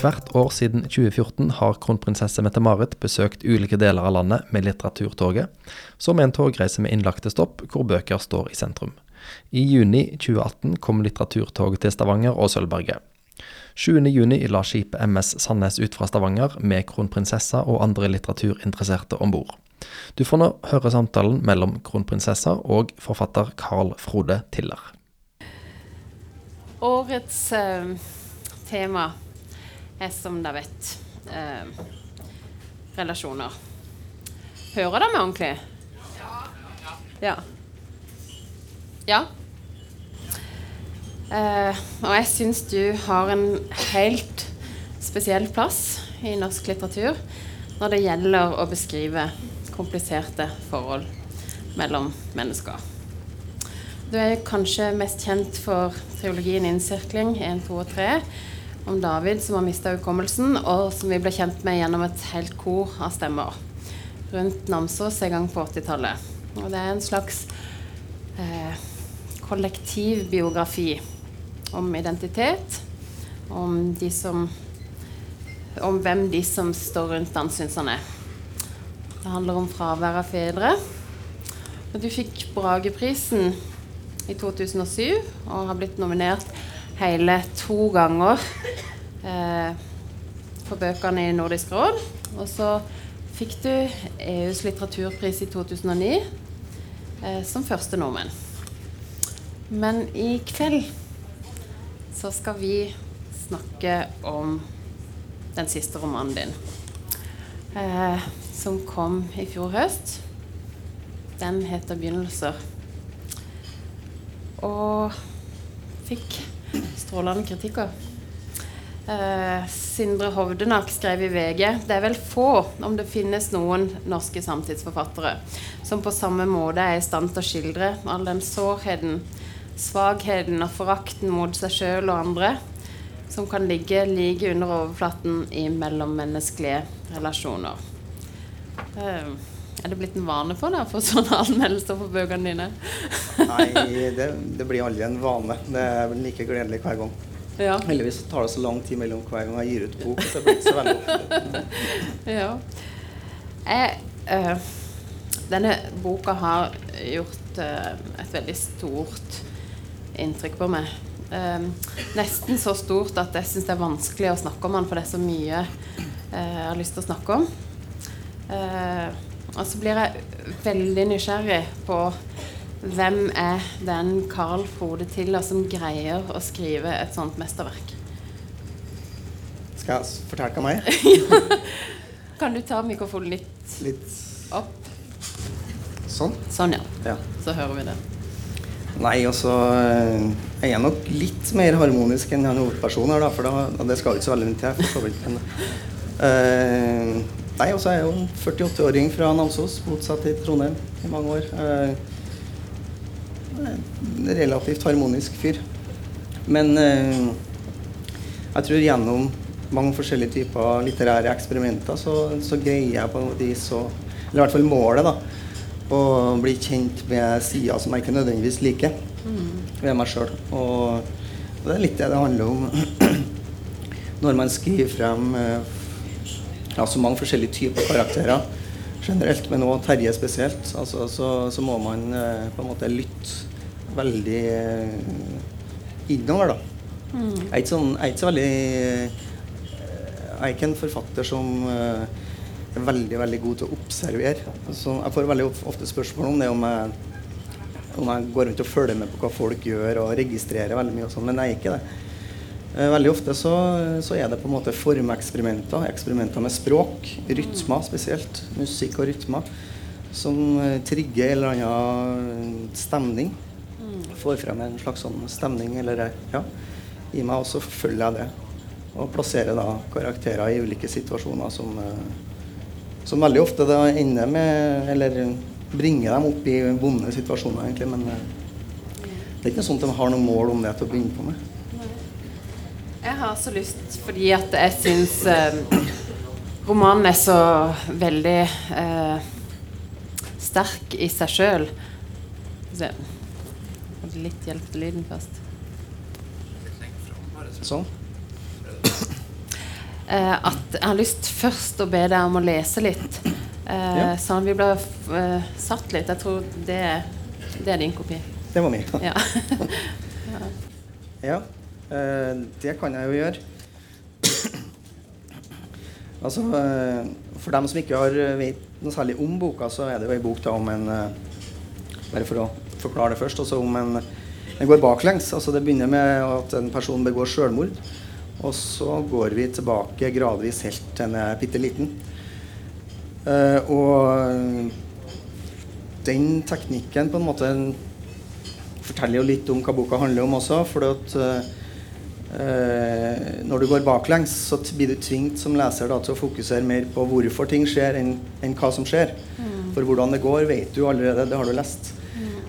Hvert år siden 2014 har kronprinsesse Mette-Marit besøkt ulike deler av landet med Litteraturtoget, som er en togreise med innlagte stopp hvor bøker står i sentrum. I juni 2018 kom Litteraturtoget til Stavanger og Sølvberget. 7.6 la skipet MS Sandnes ut fra Stavanger med kronprinsessa og andre litteraturinteresserte om bord. Du får nå høre samtalen mellom kronprinsessa og forfatter Carl Frode Tiller. Årets eh, tema er, som dere vet, eh, relasjoner. Hører dere meg ordentlig? Ja. Ja? Eh, og jeg syns du har en helt spesiell plass i norsk litteratur når det gjelder å beskrive kompliserte forhold mellom mennesker. Du er kanskje mest kjent for triologien 'Innsirkling 1, 2 og 3', om David som har mista hukommelsen, og som vi ble kjent med gjennom et helt kor av stemmer rundt Namsos en gang på 80-tallet. Og det er en slags eh, kollektiv biografi om identitet, om, de som, om hvem de som står rundt er. Det handler om fravær av fedre. Du fikk Brageprisen i 2007 og har blitt nominert hele to ganger eh, for bøkene i Nordisk råd. Og så fikk du EUs litteraturpris i 2009 eh, som første nordmenn. Men i kveld så skal vi snakke om den siste romanen din. Eh, som kom i fjor høst. Den heter 'Begynnelser'. Og fikk strålende kritikker. Eh, Sindre Hovdenak skrev i VG det er vel få, om det finnes noen norske samtidsforfattere, som på samme måte er i stand til å skildre all den sårheten, svakheten og forakten mot seg sjøl og andre som kan ligge like under overflaten i mellommenneskelige relasjoner. Uh, er det blitt en vane for deg å få sånne anmeldelser for bøkene dine? Nei, det, det, blir aldri en vane. Det er like gledelig hver gang. Ja. Heldigvis tar det så lang tid mellom hver gang jeg gir ut bok. Så det blir ikke så veldig ofte. ja. Jeg, øh, denne boka har gjort øh, et veldig stort inntrykk på meg. Uh, nesten så stort at jeg syns det er vanskelig å snakke om den, for det er så mye jeg har lyst til å snakke om. Uh, og så blir jeg veldig nysgjerrig på hvem er den Carl Frode Tiller som greier å skrive et sånt mesterverk? Skal jeg fortelle hva meg ja. Kan du ta mikrofonen litt, litt opp? Sånn? Sånn, ja. ja. Så hører vi det. Nei, altså Jeg er nok litt mer harmonisk enn han hovedpersonen her, da, for da, det skal jo ikke så veldig mye til. for så vidt. Men, uh, Nei, også er jeg jo en 48-åring fra Namsos, bosatt i Trondheim i mange år. Eh, en relativt harmonisk fyr. Men eh, jeg tror gjennom mange forskjellige typer litterære eksperimenter så, så greier jeg på noe vis å Eller i hvert fall målet, da. Å bli kjent med sider som jeg ikke nødvendigvis liker mm. ved meg sjøl. Og, og det er litt det det handler om når man skriver frem eh, ja, så mange forskjellige typer karakterer generelt, men òg Terje spesielt. Altså, så, så, må man eh, på en måte lytte veldig eh, innover, da. Mm. Jeg, er sånn, jeg er ikke så veldig eh, Jeg er ikke en forfatter som er veldig veldig god til å observere. Så jeg får veldig ofte spørsmål om det om jeg, om jeg går rundt og følger med på hva folk gjør og registrerer veldig mye og sånn, men jeg er ikke det. Eh, veldig ofte så, så, er det på en måte formeksperimenter. Eksperimenter med språk, rytmer spesielt. Musikk og rytmer. Som eh, trigger en eller annen stemning. Får frem en slags sånn stemning eller ja, i meg, og så følger jeg det. Og plasserer da karakterer i ulike situasjoner som, eh, som veldig ofte da ender med Eller bringer dem opp i vonde situasjoner, egentlig. Men det er ikke sånn at de har noe mål om det til å begynne på med. Jeg har så lyst fordi at jeg syns eh, romanen er så veldig eh, sterk i seg sjøl. Litt hjelp til lyden først. Sånn. eh, at jeg har lyst først å be deg om å lese litt. Eh, Ja. Sånn at vi blir eh, satt litt. Jeg tror det, det er din kopi. Det var min. Ja. Ja, det kan jeg jo gjøre. altså, eh, for dem som ikke har eh, vet noe særlig om boka, så er det jo ei bok da om en eh, Bare for å forklare det først. Altså om en Den går baklengs. altså Det begynner med at en person begår selvmord. Og så går vi tilbake gradvis helt til en er bitte liten. Eh, og den teknikken på en måte forteller jo litt om hva boka handler om også. For at, eh, når du går baklengs, så blir du tvunget som leser da, til å fokusere mer på hvorfor ting skjer, enn, enn hva som skjer. For hvordan det går, vet du allerede. Det har du lest.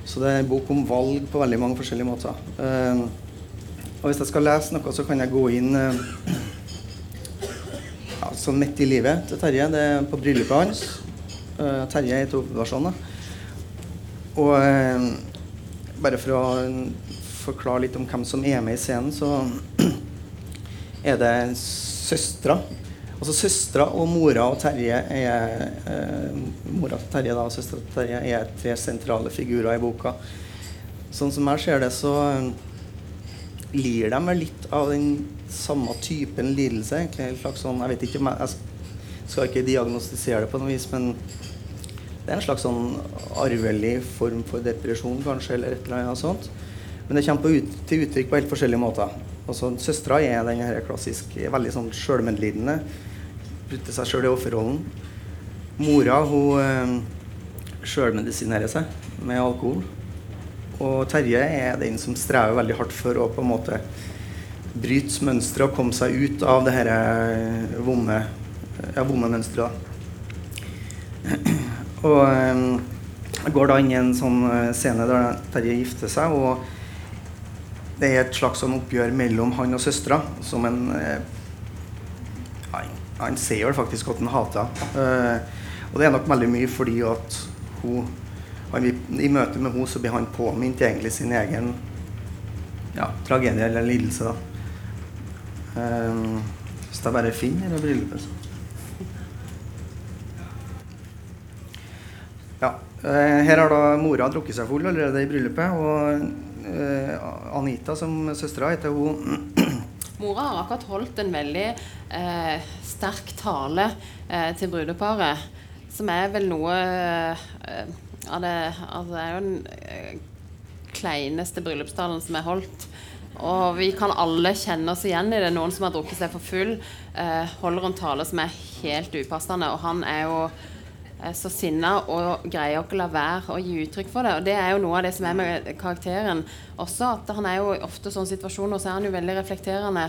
Så det er en bok om valg på veldig mange forskjellige måter. Eh, og hvis jeg skal lese noe, så kan jeg gå inn eh, ja, sånn midt i livet til Terje. Det er på bryllupet hans. Eh, Terje er i hovedpersoner. Og eh, bare for å forklare litt om hvem som er med i scenen, så er det søstera. Altså søstera og mora og Terje er eh, Mora til Terje da, og søstera til Terje er tre sentrale figurer i boka. Sånn som jeg ser det, så eh, lir de vel litt av den samme typen lidelse. sånn, Jeg vet ikke om jeg, jeg skal ikke diagnostisere det på noe vis, men det er en slags sånn arvelig form for depresjon, kanskje, eller et eller annet sånt. Men det kommer ut, til uttrykk på helt forskjellige måter. Altså, Søstera er den her klassiske, veldig sånn sjølmedlidende. Putter seg sjøl i offerrollen. Mora hun eh, sjølmedisinerer seg med alkohol. Og Terje er den som strever veldig hardt for å på en måte bryte mønsteret og komme seg ut av det her vomme, vonde ja, vonde mønsteret. Og eh, går da inn i en sånn eh, scene der Terje gifter seg, og det er et slags sånn oppgjør mellom han og søstera, som en eh, han, han ser vel faktisk at han hater henne. Eh, og det er nok veldig mye fordi at hun han, I møte med henne så blir han påminnet egentlig sin egen ja, tragedie eller lidelse. da. Hvis hvis jeg bare finner det bryllupet, så Ja. eh, Her har da mora drukket seg full allerede i bryllupet. Og eh, Anita, som søstera heter, hun Mora har akkurat holdt en veldig eh, sterk tale eh, til brudeparet, som er vel noe eh, av det Altså, det er jo den eh, kleineste bryllupstalen som er holdt. Og vi kan alle kjenne oss igjen i det. Noen som har drukket seg for full, eh, holder en tale som er helt upassende. Og han er jo eh, så sinna og greier ikke å la være å gi uttrykk for det. Og det er jo noe av det som er med karakteren også. At han er jo i ofte sånne situasjoner så er han jo veldig reflekterende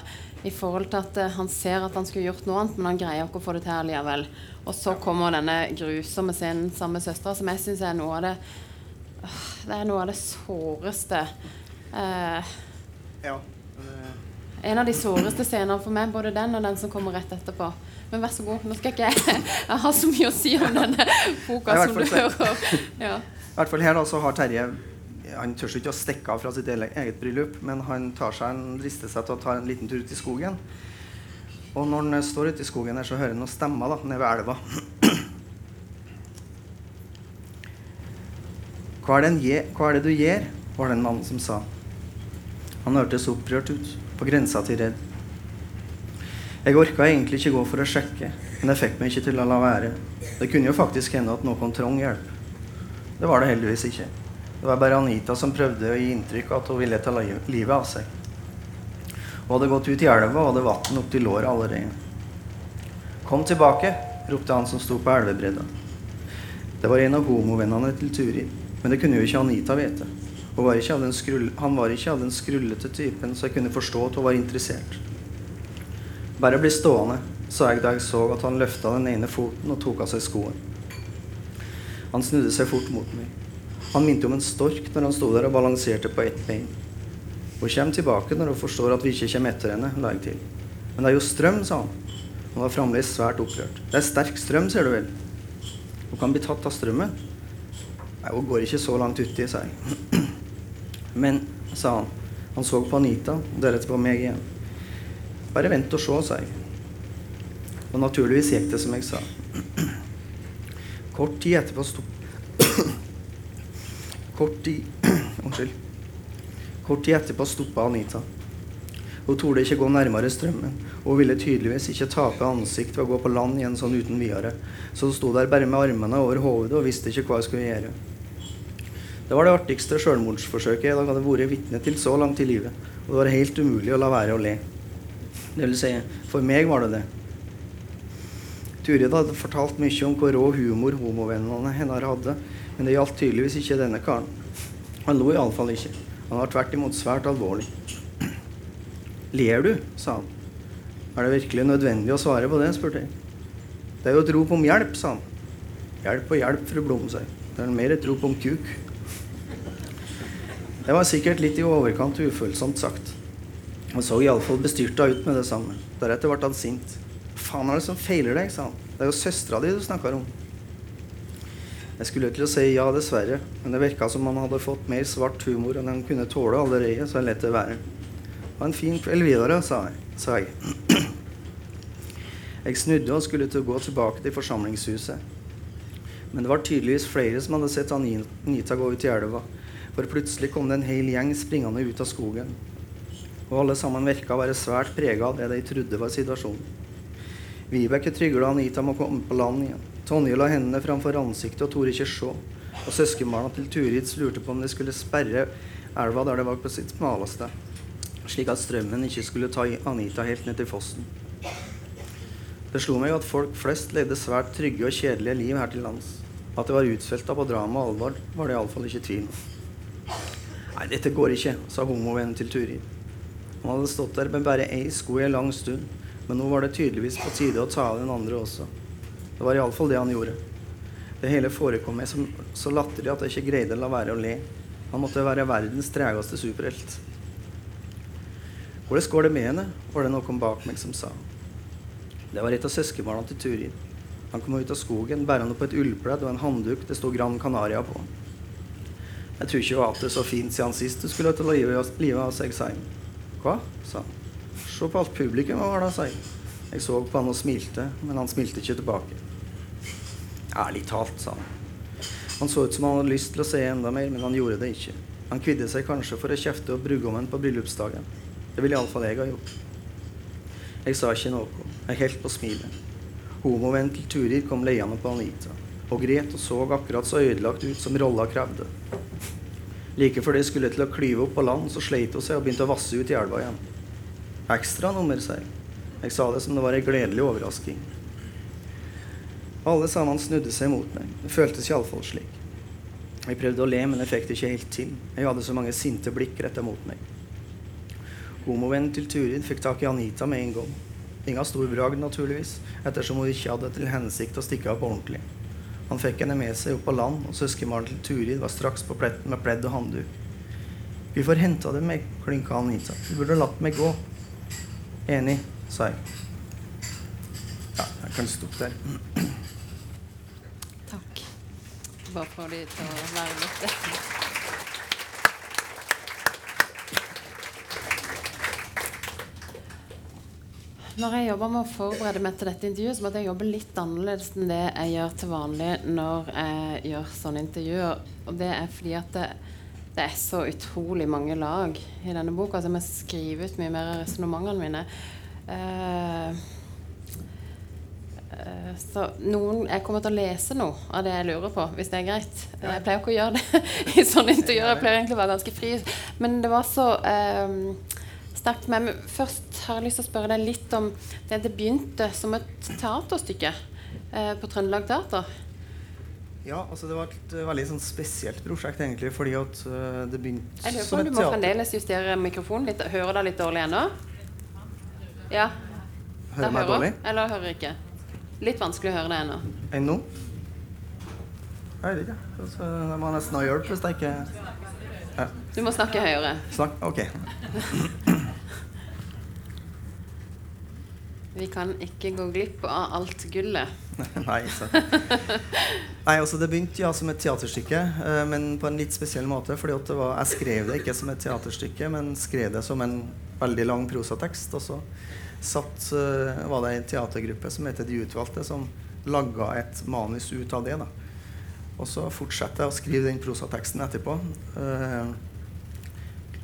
i forhold til at eh, han ser at han skulle gjort noe annet, men han greier ikke å få det til likevel. Og så kommer denne grusomme scenen sammen med søstera, som jeg syns er noe av det Det er noe av det såreste. Eh, Ja. eh, en av de såreste scenene for meg, både den og den som kommer rett etterpå. Men vær så god, nå skal ikke jeg Jeg har så mye å si om denne boka Ja, som du hører. Ja. I hvert fall her da, så har Terje Han tør ikke å stikke av fra sitt eget bryllup, men han tar seg en, drister seg til å ta en liten tur ut i skogen. Og når han står ute i skogen her, så hører han noen stemmer da, nede ved elva. Hva er, gje- hva er det du gjør? var det en mann som sa. Han hørtes opprørt ut, på grensa til redd. Jeg orka egentlig ikke gå for å sjekke, men det fikk meg ikke til å la være. Det kunne jo faktisk hende at noen trong hjelp. Det var det heldigvis ikke. Det var bare Anita som prøvde å gi inntrykk av at hun ville ta livet av seg. Hun hadde gått ut i elva og hadde vann opp til låret allerede. Kom tilbake, ropte han som sto på elvebredda. Det var en av homovennene til Turi, men det kunne jo ikke Anita vite. Han var ikke av den skrullete typen, så jeg kunne forstå at hun var interessert. Bare bli stående, sa jeg da jeg så at han løfta den ene foten og tok av seg skoen. Han snudde seg fort mot meg. Han minte om en stork når han sto der og balanserte på ett bein. Hun kommer tilbake når hun forstår at vi ikke kommer etter henne, la jeg til. Men det er jo strøm, sa han. Han var fremdeles svært opprørt. Det er sterk strøm, ser du vel. Hun kan bli tatt av strømmen. Nei, hun går ikke så langt uti, sa jeg. Men, sa han. Han så på Anita, og deretter på meg igjen. Bare vent og se, sa jeg. Og naturligvis gikk det som jeg sa. Kort tid etterpå sto Kort tid Unnskyld. Kort tid etterpå stoppa Anita. Hun torde ikke gå nærmere strømmen, og hun ville tydeligvis ikke tape ansikt ved å gå på land igjen sånn uten videre. Så hun sto der bare med armene over hodet og visste ikke hva hun skulle gjøre. Det var det artigste selvmordsforsøket jeg hadde vært vitne til så langt i livet, og det var helt umulig å la være å le. Det vil si, for meg var det det. Turid hadde fortalt mye om hvor rå humor homovennene hennes hadde, men det gjaldt tydeligvis ikke denne karen. Han lo iallfall ikke. Han var tvert imot svært alvorlig. Ler du? sa han. Er det virkelig nødvendig å svare på det? spurte jeg. Det er jo et rop om hjelp, sa han. Hjelp og hjelp, fru Blom, sa jeg. Det er mer et rop om kuk. Det var sikkert litt i overkant ufølsomt sagt. Han så iallfall bestyrta ut med det samme. Deretter ble han sint. Faen er det som feiler deg, sa han. Det er jo søstera di du snakker om. Jeg skulle til å si ja, dessverre, men det virka som han hadde fått mer svart humor enn han kunne tåle allerede, så jeg lot det være. Ha en fin kveld videre, sa jeg. Sa jeg. jeg snudde og skulle til å gå tilbake til forsamlingshuset. Men det var tydeligvis flere som hadde sett Anita gå ut i elva, for plutselig kom det en hel gjeng springende ut av skogen. Og alle sammen virka å være svært prega av det de trodde var situasjonen. Vibeke trygla Anita med å komme på land igjen. Tonje la hendene framfor ansiktet og torde ikke se. Og søskenbarna til Turid lurte på om de skulle sperre elva der det var på sitt smaleste, slik at strømmen ikke skulle ta Anita helt ned til fossen. Det slo meg at folk flest levde svært trygge og kjedelige liv her til lands. At det var utfelta på drama og alvor, var det iallfall ikke tvil om. Nei, dette går ikke, sa homovennen til Turid. Han hadde stått der med bare ei sko i en lang stund, men nå var det tydeligvis på tide å ta av den andre også. Det var iallfall det han gjorde. Det hele forekom meg som, så latterlig at jeg ikke greide å la være å le. Han måtte være verdens tregeste superhelt. Hvordan går det med henne? var det noen bak meg som sa. Det var et av søskenbarna til Turid. Han kom ut av skogen bærende på et ullpledd og en handduk det sto Gran Canaria på. Jeg tror ikke hun har det så fint siden sist hun skulle til livet av seg, sa. Hva? sa han. Se på alt publikum var det, sa jeg. Så på han og smilte, men han smilte ikke tilbake. Ærlig talt, sa han. Han så ut som han hadde lyst til å se enda mer, men han gjorde det ikke. Han kvidde seg kanskje for å kjefte opp brudgommen på bryllupsdagen. Det ville iallfall jeg ha gjort. Jeg sa ikke noe. Jeg holdt på smilet. Homovennen til Turid kom leiende på Anita og gret og så akkurat så ødelagt ut som rolla krevde. Like før de skulle til å klyve opp på land, så sleit hun seg og begynte å vasse ut i elva igjen. Ekstranummer, sa jeg. Jeg sa det som det var ei gledelig overrasking. Alle sammen snudde seg mot meg. Det føltes iallfall slik. Jeg prøvde å le, men jeg fikk det ikke helt til. Jeg hadde så mange sinte blikk retta mot meg. Homovennen til Turid fikk tak i Anita med en gang. Inga stor bragd, naturligvis, ettersom hun ikke hadde til hensikt å stikke av på ordentlig. Han fikk henne med seg opp på land, og søskenbarnet til Turid var straks på pletten med pledd og handduk. Vi får henta dem, meg, klynka Anita. Du burde latt meg gå. Enig, sa jeg. Ja, jeg kan stoppe der. Takk. Bare for de til å være litt Når jeg jobber med å forberede meg til dette intervjuet, så måtte jeg jobbe litt annerledes enn det jeg gjør til vanlig når jeg gjør sånne intervjuer. Og det er fordi at det, det er så utrolig mange lag i denne boka, så jeg må skrive ut mye mer av resonnementene mine. Uh, så noen, jeg kommer til å lese noe av det jeg lurer på, hvis det er greit. Jeg pleier ikke å gjøre det i sånne intervjuer. Jeg pleier egentlig å være ganske fri. Men det var så um, sterkt med Men Først har jeg lyst til å spørre deg litt om det det begynte som et teaterstykke eh, på Trøndelag Teater. Ja, altså det var et veldig sånn spesielt prosjekt, egentlig, fordi at uh, det begynte som et teater. Du må fremdeles justere mikrofonen litt. Hører du litt dårlig ennå? Ja. Hører du meg dårlig? Eller hører ikke? Litt vanskelig å høre det ennå. Enn nå? Jeg vet ikke. Altså, jeg må nesten ha hjelp hvis jeg ikke ja. Du må snakke høyere. Snakk? Ok. Vi kan ikke gå glipp av alt gullet. Nei. Nei, altså det begynte ja, som et teaterstykke, eh, men på en litt spesiell måte. fordi var, Jeg skrev det ikke som et teaterstykke, men skrev det som en veldig lang prosatekst. Og så satt, eh, var det en teatergruppe som heter De utvalgte, som laga et manus ut av det. da. Og så fortsatte jeg å skrive den prosateksten etterpå. Eh,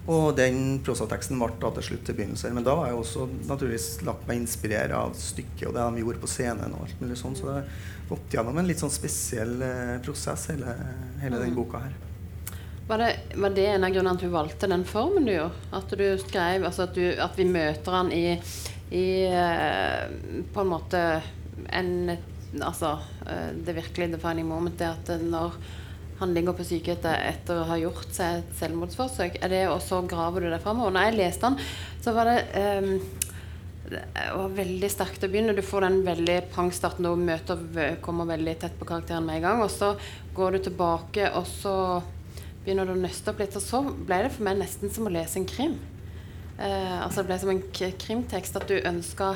og den prosateksten ble da til slutt til begynnelser. Men da har jeg også naturligvis latt meg inspirere av stykket og det de gjorde på scenen. og alt mulig sånn, Så det har gått gjennom en litt sånn spesiell eh, prosess, hele, hele den Mm. boka her. Var det, var det en av grunnene at du valgte den formen du gjorde? At du skrev, altså at, du, at vi møter han i, i eh, på en måte en Altså eh, det virkelig defining moment, det at når han ligger på sykehuset etter å ha gjort seg et selvmordsforsøk, er det, og så graver du det framover. Når jeg leste den, så var det um, det var veldig sterkt å begynne. Du får den veldig pangstarten når møter, kommer veldig tett på karakteren med en gang. Og så går du tilbake, og så begynner du å nøste opp litt. Og så ble det for meg nesten som å lese en krim. Eh, altså det ble som en krimtekst at du ønska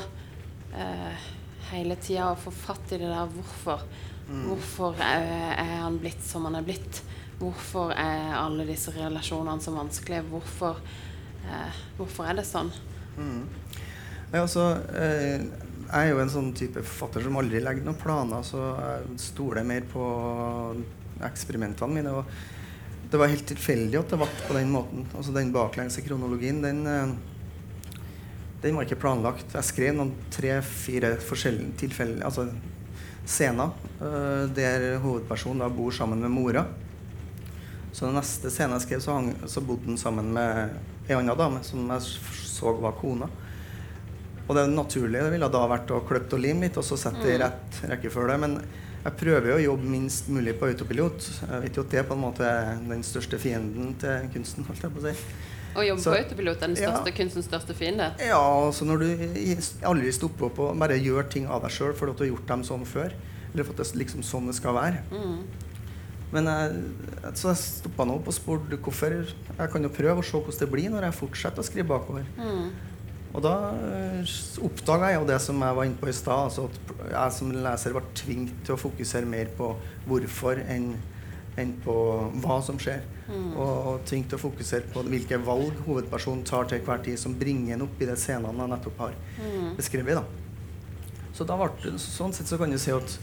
eh, hele tida å få fatt i det der hvorfor. Hvorfor er, er han blitt som han er blitt? Hvorfor er alle disse relasjonene så vanskelige? Hvorfor, eh, hvorfor er det sånn? Ja, altså, eh, jeg er jo en sånn type forfatter som aldri legger noen planer, så jeg stoler mer på eksperimentene mine. og det var helt tilfeldig at det ble på den måten. Altså Den baklengse kronologien, den, eh, den var ikke planlagt. Jeg skrev noen tre-fire forskjellige tilfeller, altså scener eh, der hovedpersonen bor sammen med mora. Så den neste scenen jeg skrev, så, hang, så bodde han sammen med ei anna dame som jeg så var kona. Og det naturlige ville da vært å klippe og lime litt, og så sette det i rett rekkefølge. Men jeg prøver jo å jobbe minst mulig på autopilot. Jeg vet jo at det på en måte er den største fienden til kunsten. holdt jeg på å si. Å jobbe Så- på autopilot er den ja. kunstens største fiende. Ja, altså når du aldri stopper opp og bare gjør ting av deg sjøl fordi du har gjort dem sånn før. Eller for at det er liksom sånn det skal være. Mm. Men jeg, så jeg stoppa opp og spurte hvorfor. Jeg kan jo prøve å se hvordan det blir når jeg fortsetter å skrive bakover. Mm. Og da oppdaga jeg jo det som jeg var inne på i stad, altså at jeg som leser ble tvunget til å fokusere mer på hvorfor enn enn på hva som skjer. Og, og tvunget til å fokusere på hvilke valg hovedpersonen tar til hver tid, som bringer en opp i de scenene jeg nettopp har beskrevet. da. Så da ble det, sånn sett så kan du si at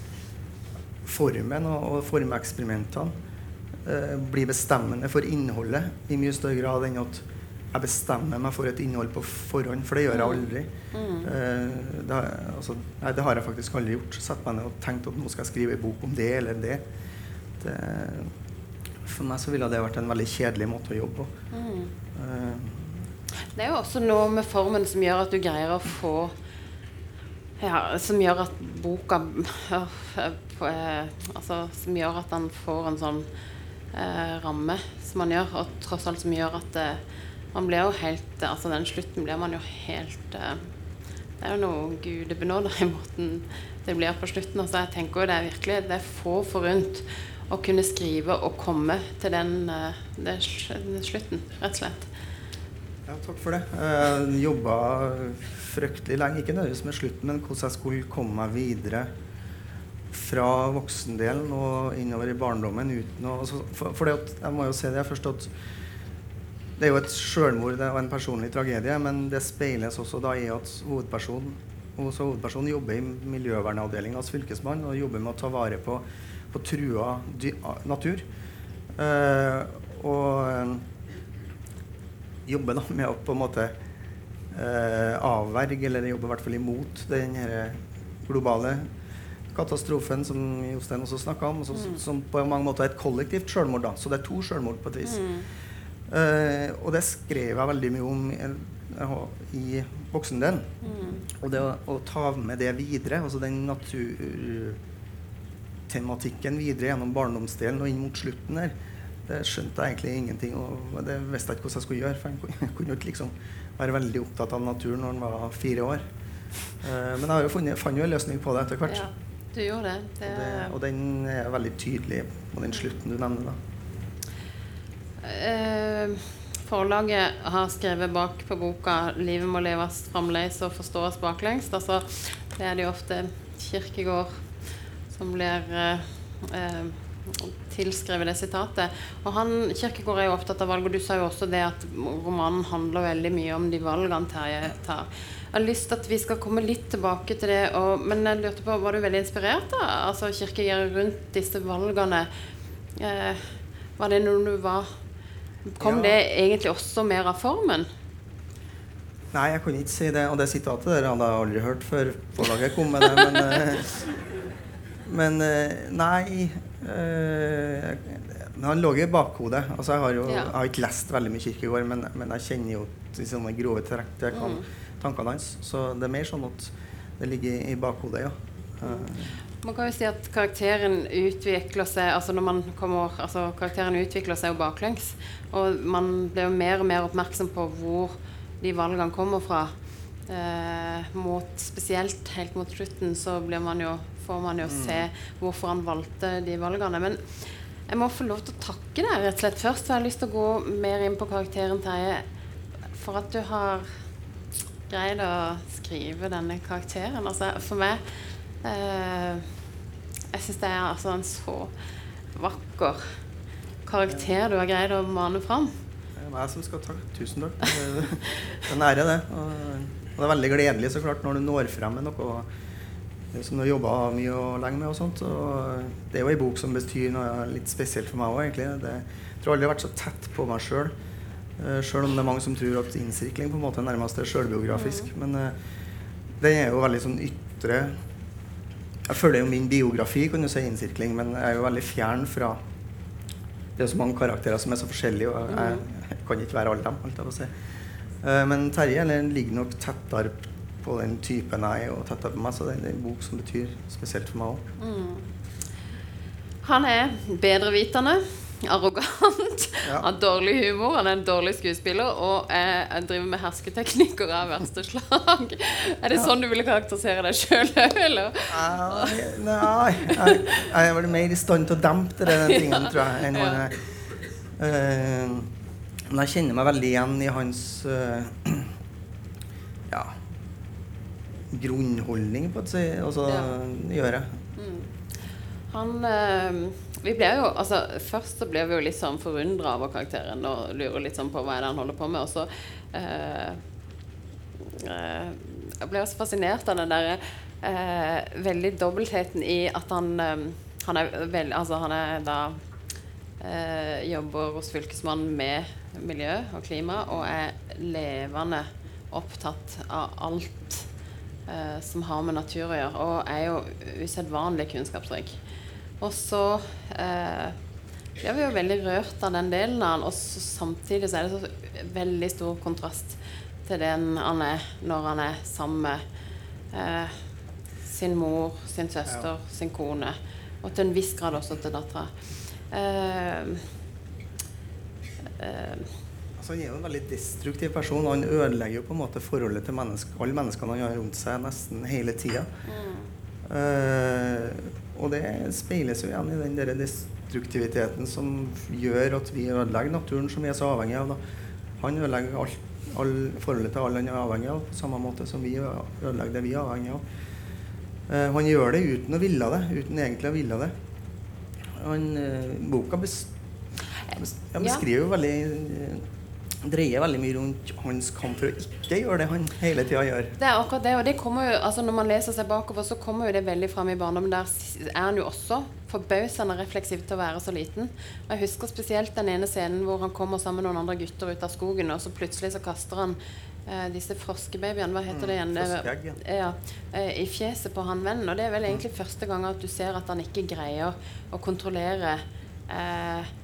formen og, og formeksperimentene eh, blir bestemmende for innholdet i mye større grad enn at jeg bestemmer meg for et innhold på forhånd, for det gjør jeg aldri. Eh, det, altså, nei, det har jeg faktisk aldri gjort. Sett meg ned og tenkt at nå skal jeg skrive en bok om det eller det. Det for meg så ville det vært en veldig kjedelig måte å jobbe på. Eh, Det er jo også noe med formen som gjør at du greier å få ja, Som gjør at boka uh, på, uh, Altså som gjør at den får en sånn eh, ramme som man gjør, og tross alt som gjør at eh, man blir jo helt Altså den slutten blir man jo helt eh, Det er jo noe gudebenåder i måten det blir på slutten. Altså jeg tenker jo det er virkelig Det er få forunt å kunne skrive og komme til den, eh, den slutten, rett og slett. Ja, takk for det. Jeg jobba fryktelig lenge, ikke nødvendigvis med slutten, men hvordan jeg skulle komme meg videre fra voksendelen og innover i barndommen uten å altså, For, for at, jeg må jo si det først at det er jo et sjølmord er en personlig tragedie, men det speiles også da i at hovedpersonen, hovedperson jobber i miljøvernavdelinga hos Fylkesmannen og jobber med å ta vare på, på trua natur. Eh, og eh, jobber da med å på en måte eh, avverge, eller jobber i hvert fall imot, den globale katastrofen som Jostein også snakka om, altså, som på mange måter er et kollektivt selvmord. Så det er to selvmord på et vis. Eh, og det skrev jeg veldig mye om i, i voksendelen. Og det å, å ta med det videre, altså den naturtematikken videre gjennom barndomsdelen og inn mot slutten her, det skjønte jeg egentlig ingenting og det visste jeg ikke hvordan jeg skulle gjøre. For jeg kunne- jo ikke liksom være veldig opptatt av naturen når en var fire år. Eh, men jeg har jo funnet, fant jo en løsning på det etter hvert. Ja, du gjorde det. det, Og, det og den er veldig tydelig på den slutten du nevner. da. Eh, forlaget har skrevet bak på boka 'Livet må leves framleis og forstås baklengs'. Altså, det er det jo ofte Kirkegård som blir eh, tilskrevet det sitatet. Og han, Kirkegård er jo opptatt av valg, og du sa jo også det at romanen handler veldig mye om de valgene Terje tar. Jeg har lyst til at vi skal komme litt tilbake til det, og, men jeg lurte på, var du veldig inspirert da? Altså Kirkegård rundt disse valgene? Eh, var det noe du var Kom Ja. det egentlig også mer av formen? Nei, jeg kan ikke si det. Og det sitatet der hadde jeg aldri hørt før forlaget kom med det. Men, eh, men eh, nei øh, Han lå i bakhodet. Altså, jeg, har jo, Ja. jeg har ikke lest veldig mye Kirkegård, men, men jeg kjenner jo til sånne grove trekk til mm. tankene hans. Så det er mer sånn at det ligger i, i bakhodet, ja. Mm. Man kan jo si at karakteren utvikler seg altså når man kommer, altså karakteren utvikler seg jo baklengs. Og man blir jo mer og mer oppmerksom på hvor de valgene kommer fra. Eh, mot, spesielt helt mot slutten så blir man jo, får man jo se hvorfor han valgte de valgene. Men jeg må få lov til å takke deg rett og slett først. Så jeg har lyst til å gå mer inn på karakteren Terje. For at du har greid å skrive denne karakteren. Altså, for meg eh, Jeg syns det er altså en så vakker karakter du har greid å mane fram. Det er meg som skal takke. Tusen takk. Det er en ære, det. Og det er veldig gledelig så klart når du når frem med noe som du har jobba mye og lenge med. og sånt. Og det er jo ei bok som betyr noe litt spesielt for meg òg, egentlig. Det, jeg tror aldri jeg har vært så tett på meg sjøl. Sjøl om det er mange som tror at innsirkling på en måte nærmest er sjølbiografisk. Men eh, den er jo veldig sånn ytre Jeg følger jo min biografi, kan du si, innsirkling, men jeg er jo veldig fjern fra det er så mange karakterer som er så forskjellige, og jeg, jeg kan ikke være alle dem. Alt jeg får si. Eh, Men Terje eller, ligger nok tettere på den typen jeg er, og av på meg, så det er en bok som betyr spesielt for meg òg. Han er bedrevitende, arrogant, Ja. har dårlig humor, han er en dårlig skuespiller og er, er driver med hersketeknikker av verste slag. Er det sånn du ville karakterisere deg sjøl òg, eller? Nei, nei jeg, jeg er vel mer i stand til å dempe det, den tingen, tror jeg, enn ja. Eh, men jeg kjenner meg veldig igjen i hans ja, grunnholdning, på et si. Altså, Ja. det gjør jeg. Han øh, Vi ble jo Altså, først så ble vi jo litt sånn forundra over karakteren og lurer litt sånn på hva er det han holder på med, og så øh, Jeg ble også fascinert av den derre eh, veldig dobbeltheten i at han Han er veldig Altså, han er da eh, jobber hos Fylkesmannen med miljø og klima og er levende opptatt av alt eh, som har med natur å gjøre, og er jo usedvanlig kunnskapsrik. Og så eh, blir vi jo veldig rørt av den delen av han, og så samtidig så er det så veldig stor kontrast til den han er når han er sammen med eh, sin mor, sin søster, sin kone, og til en viss grad også til dattera. Eh, eh, Altså, han er jo en veldig destruktiv person. Han ødelegger jo på en måte forholdet til menneske, alle menneskene han har rundt seg nesten hele tida. og det speiles jo igjen i den der destruktiviteten som gjør at vi ødelegger naturen som vi er så avhengig av. Da. Han ødelegger alt, all, forholdet til alle han er avhengig av, på samme måte som vi ødelegger det vi er avhengig av. Uh, han gjør det uten å ville det, uten egentlig å ville det. Han, uh, boka bes, bes, ja, Ja. beskriver jo veldig eh, Dreier veldig mye rundt hans kamp for å ikke gjøre det han hele tida gjør. Det er akkurat det, og det kommer jo, altså når man leser seg bakover, så kommer jo det veldig fram i barndommen. Der er han jo også forbausende refleksiv til å være så liten. Og jeg husker spesielt den ene scenen hvor han kommer sammen med noen andre gutter ut av skogen, og så plutselig så kaster han eh, disse froskebabyene, hva heter det igjen? Froskeegg, ja, eh, I fjeset på han vennen. Og det er vel egentlig første gang at du ser at han ikke greier å kontrollere eh,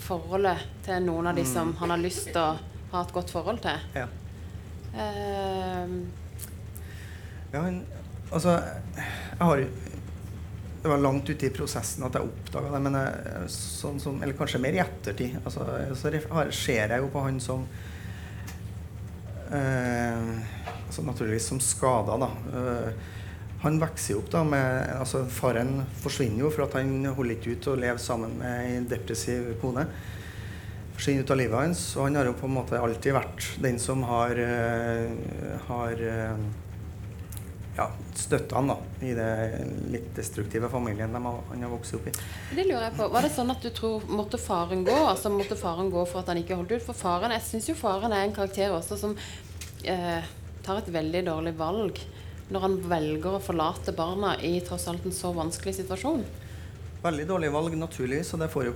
forholdet til noen av de som han har lyst til å ha et godt forhold til. Ja. Ehm, Ja, men altså, jeg har Det var langt ute i prosessen at jeg oppdaga det, men jeg, sånn som, eller kanskje mer i ettertid. Altså, så ser jeg jo på han som eh, altså Naturligvis som skada, da. Eh, han vokser jo opp da med altså Faren forsvinner jo for at han holder ikke ut å leve sammen med ei depressiv kone. Forsvinner ut av livet hans. Og han har jo på en måte alltid vært den som har, uh, har uh, ja, støtte han da, i det litt destruktive familien de har, han har vokst opp i. Det lurer jeg på. Var det sånn at du tror måtte faren gå? Altså måtte faren gå for at han ikke holdt ut? For faren, jeg syns jo faren er en karakter også som eh, tar et veldig dårlig valg når han velger å forlate barna i tross alt en så vanskelig situasjon. Veldig dårlig valg, naturlig, så det får jo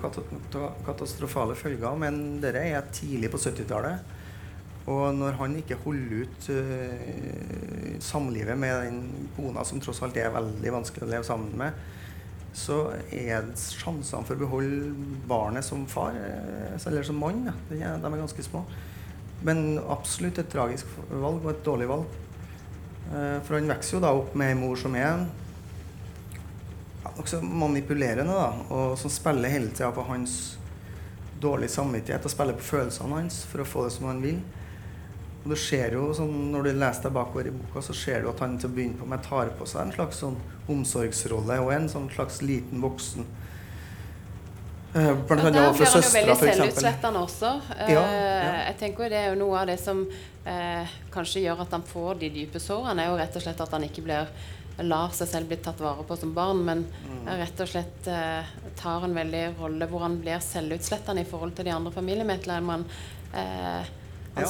katastrofale følger. Men dette er tidlig på 70-tallet. Og når han ikke holder ut uh, samlivet med den kona som tross alt er veldig vanskelig å leve sammen med, så er sjansene for å beholde barnet som far, uh, eller som mann, de er ganske små. Men absolutt et tragisk valg og et dårlig valg. Uh, for han vokser jo da opp med ei mor som er nokså manipulerende, da, og som spiller hele tida på hans dårlige samvittighet og spiller på følelsene hans for å få det som han vil. Og du ser jo sånn, Når du leser deg bakover i boka, så ser du at han til å begynne på med tar på seg en slags sånn omsorgsrolle og en sånn slags liten voksen. Blant annet overfor søstera, f.eks. veldig selvutslettende også. Eh, ja, ja. Jeg tenker Det er jo noe av det som eh, kanskje gjør at han får de dype sårene, er jo rett og slett at han ikke blir lar seg selv bli tatt vare på som barn, men mm. rett og slett eh, tar en veldig rolle hvor han blir selvutslettende i forhold til de andre familiemedlemmene. Eh, ja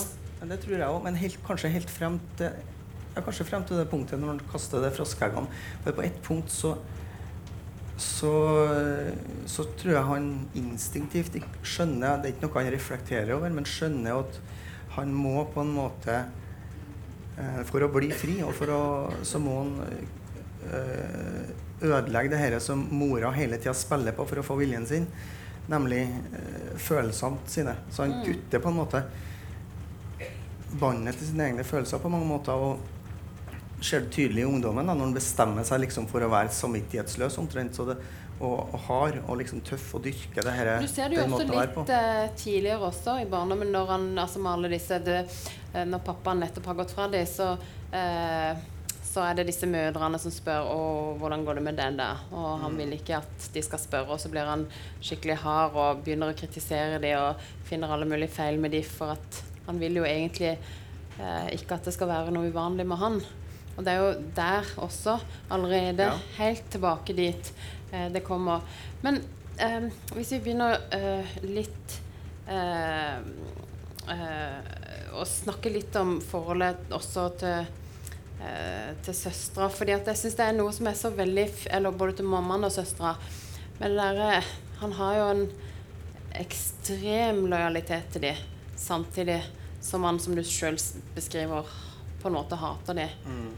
det tror jeg òg. Men helt, kanskje helt frem til ja, kanskje frem til det punktet når han kaster det froskeeggene. For på ett punkt så, så, så tror jeg han instinktivt skjønner Det er ikke noe han reflekterer over, men skjønner at han må på en måte eh, For å bli fri, og for å, så må han eh, ødelegge det her som mora hele tida spiller på for å få viljen sin, nemlig følsomt følelsene sine. Så han mm. kutter på en måte båndet til sine egne følelser på mange måter. og ser det tydelig i ungdommen da, når han bestemmer seg liksom for å være samvittighetsløs omtrent. så det og, og hard og liksom tøff og dyrke det her Du ser det jo også litt uh, tidligere også i barndommen, når han altså med alle disse det, uh, Når pappaen nettopp har gått fra dem, så, uh, så er det disse mødrene som spør å, hvordan går det med den der. Og han mm. vil ikke at de skal spørre, og så blir han skikkelig hard og begynner å kritisere dem og finner alle mulige feil med dem for at han vil jo egentlig eh, ikke at det skal være noe uvanlig med han. Og det er jo der også, allerede ja. helt tilbake dit eh, det kommer. Men eh, hvis vi begynner eh, litt eh, eh, å snakke litt om forholdet også til til søstera. fordi at jeg syns det er noe som er så veldig Eller både til mammaen og søstera. Men det derre Han har jo en ekstrem lojalitet til dem samtidig som han, som du sjøl beskriver, på en måte hater de. Mm.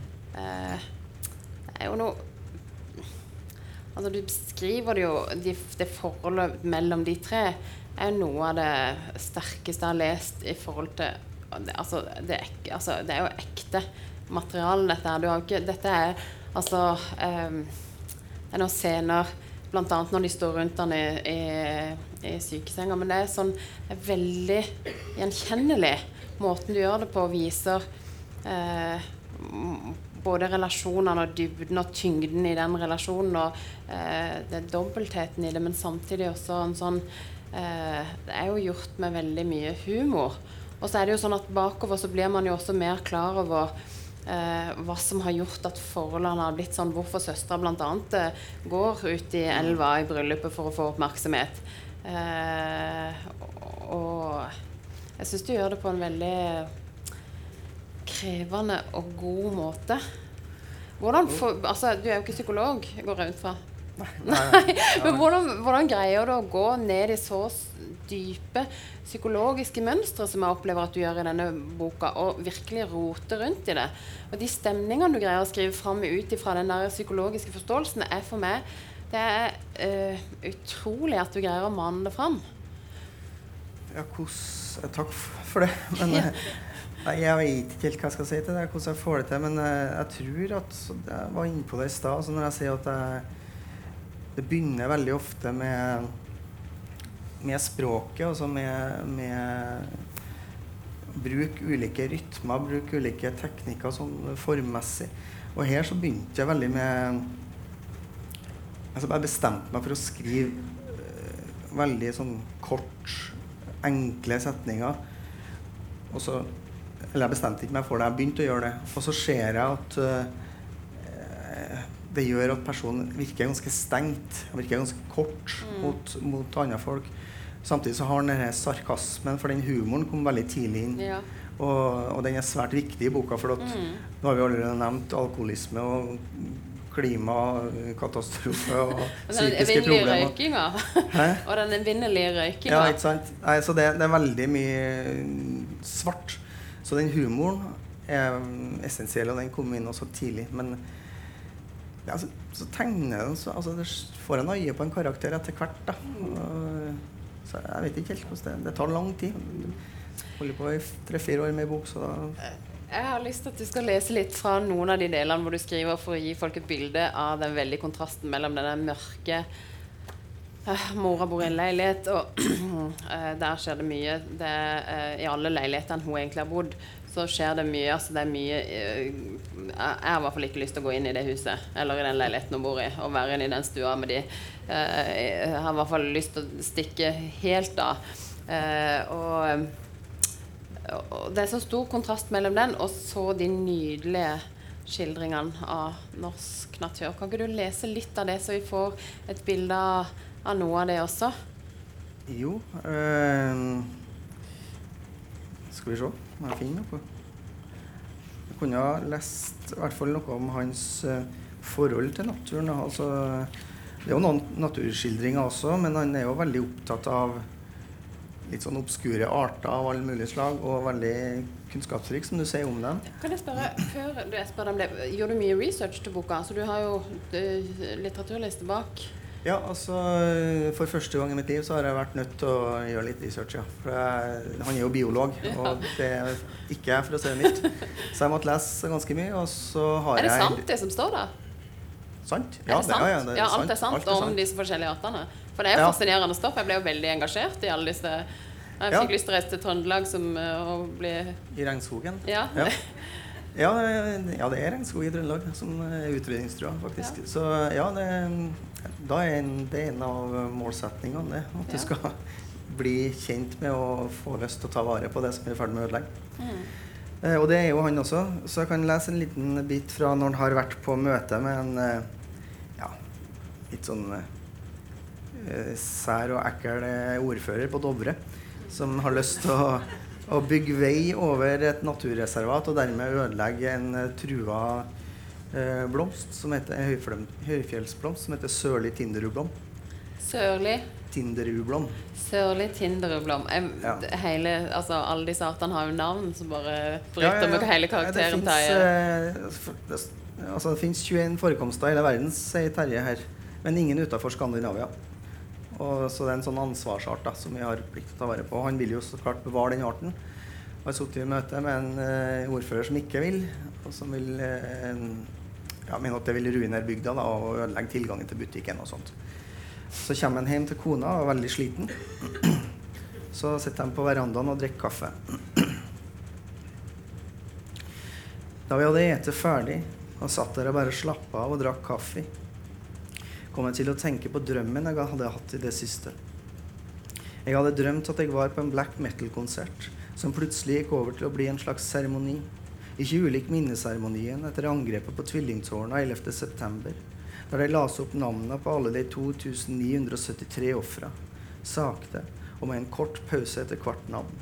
Eh, det er jo noe Altså, du beskriver det jo de, Det forholdet mellom de tre er jo noe av det sterkeste jeg har lest i forhold til Altså, det er, altså, det er jo ekte materiale, dette her. Du har jo ikke Dette er altså um, Det er noen scener Bl.a. når de står rundt han i, i, i sykesenga. Men det er sånn det er veldig gjenkjennelig. Måten du gjør det på, viser eh, både relasjonene og dybden og tyngden i den relasjonen. Og eh, det er dobbeltheten i det, men samtidig også en sånn eh, Det er jo gjort med veldig mye humor. Og så er det jo sånn at bakover så blir man jo også mer klar over eh, hva som har gjort at forholdene har blitt sånn. Hvorfor søstera bl.a. Eh, går ut i elva i bryllupet for å få oppmerksomhet. Eh, og jeg syns du gjør det på en veldig krevende og god måte. Hvordan for, altså, du er jo ikke psykolog, går jeg ut fra. Nei, nei. Men hvordan, hvordan, greier du å gå ned i så dype psykologiske mønstre som jeg opplever at du gjør i denne boka, og virkelig rote rundt i det? Og de stemningene du greier å skrive fram ut ifra den der psykologiske forståelsen, er for meg det er uh, utrolig at du greier å mane det fram. Ja, hvordan Takk for det. Men ja. Eh, jeg vet ikke helt hva jeg skal si til det, hvordan jeg får det til. Men uh, jeg tror at Jeg var inne på det i stad. Altså når jeg sier at jeg det begynner veldig ofte med, med språket, altså med, med bruk ulike rytmer, bruk ulike teknikker sånn formmessig. Og her så begynte jeg veldig med altså Jeg bestemte meg for å skrive uh, veldig sånn kort, enkle setninger. Og så Eller jeg bestemte ikke meg for det, jeg begynte å gjøre det. Og så ser jeg at uh, det gjør at personen virker ganske stengt. Virker ganske kort Mm. mot, mot andre folk. Samtidig så har han denne sarkasmen, for den humoren kom veldig tidlig inn. Ja. Og, og den er svært viktig i boka, for at Mm. nå har vi allerede nevnt alkoholisme og klimakatastrofe og Og psykiske problemer. røykinga. Og den evinnelige røykinga. Ja, ikke sant? Nei, så det, det er veldig mye svart. Så den humoren er mm, essensiell, og den kom inn også tidlig. Men ja, så, så tegner den så altså, Det får en øye på en karakter etter hvert. da. Så jeg vet ikke helt hvordan det Det tar lang tid. Holder på i tre-fire år med en bok, så da Jeg har lyst til at du skal lese litt fra noen av de delene hvor du skriver for å gi folk et bilde av den veldige kontrasten mellom den mørke Mora bor i en leilighet, og eh, der skjer det mye. Det, eh, I alle leilighetene hun egentlig har bodd, så skjer det mye. Altså det er mye eh, Jeg har i hvert fall ikke lyst til å gå inn i det huset eller i den leiligheten hun bor i, og være inne i den stua med de. Eh, jeg har i hvert fall lyst til å stikke helt av. Eh, og og det er så stor kontrast mellom den og så de nydelige skildringene av norsk natur. Kan ikke du lese litt av det, så vi får et bilde av, av noe av det også? Jo eh, Skal vi se om jeg finner noe. Jeg kunne ha lest i hvert fall noe om hans eh, forhold til naturen. Altså, det er jo noen naturskildringer også, men han er jo veldig opptatt av litt sånn obskure arter av alle mulige slag, og veldig kunnskapsrik, som du sier om dem. Kan jeg spørre, før du spør om det, Gjorde du mye research til boka? Så du har jo eh, litteraturliste bak. Ja, altså For første gang i mitt liv så har jeg vært nødt til å gjøre litt research, ja. For jeg, han er jo biolog, og det er ikke jeg, for å si det mildt. Så jeg måtte lese ganske mye, og så har jeg... Er det jeg sant, det som står der? Sant? Er det sant? ja, ja, det er ja, alt er sant Alt er om disse forskjellige artene? For det er jo Ja. fascinerende stoff. Jeg ble jo veldig engasjert i alle disse Jeg Ja. fikk lyst til å reise til Trøndelag som, eh, og bli I regnskogen. Ja. Ja. Ja, ja, det er regnskog i Trøndelag som er utrydningstrua, faktisk. Ja. Så ja, det, da er en, det er en av målsetningene, det. At Ja. du skal bli kjent med å få lyst til å ta vare på det som er i ferd med å ødelegge. Mm. Eh, og det er jo han også. Så jeg kan lese en liten bit fra når han har vært på møte med en eh, ja, litt sånn eh, sær og ekkel eh, ordfører på Dovre, som har lyst til å, å bygge vei over et naturreservat og dermed ødelegge en eh, trua eh, blomst som heter en høyfjellsblomst som heter sørlig tinderublom. Sørlig Tinderublom. Sørlig tinderublom. Jeg- Ja. Hele, altså, alle disse artene har jo navn som bare bryter ja, med hele karakteren det til eh, altså, det finnes 21 forekomster i hele verden, sier Terje her. Men ingen utenfor Skandinavia. Og, så det er en sånn ansvarsart da, som vi har plikt til å ta vare på. Han vil jo så klart bevare den arten. Har sittet i møte med en eh, ordfører som ikke vil, og som vil eh, ja, mener at det vil ruinere bygda da, og ødelegge tilgangen til butikken og sånt. Så kommer han hjem til kona og er veldig sliten. Så sitter de på verandaen og drikker kaffe. Da vi hadde ete ferdig og satt der og bare slappa av og drakk kaffe, kom jeg til å tenke på drømmen jeg hadde hatt i det siste. Jeg hadde drømt at jeg var på en black metal-konsert som plutselig gikk over til å bli en slags seremoni. Ikke ulik minneseremonien etter angrepet på tvillingtårna 11.9., der de las opp navnene på alle de 2973 ofra, sakte og med en kort pause etter hvert navn.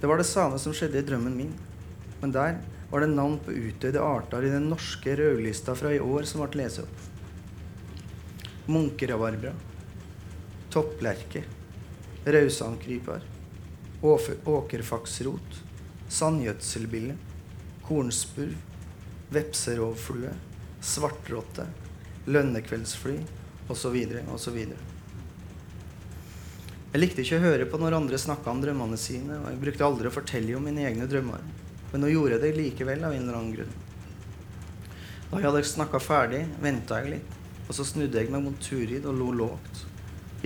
Det var det samme som skjedde i drømmen min, men der var det navn på utdødde arter i den norske rødlista fra i år som ble lest opp. Munkerabarbra, topplerke, rausandkryper, åfe- åkerfaksrot, sandgjødselbille, kornspurv, vepserovflue, svartrotte, lønnekveldsfly osv. osv. Jeg likte ikke å høre på når andre snakka om drømmene sine, og jeg brukte aldri å fortelle om mine egne drømmer. Men nå gjorde jeg det likevel av en eller annen grunn. Da jeg hadde snakka ferdig, venta jeg litt, og så snudde jeg meg mot Turid og lo lågt.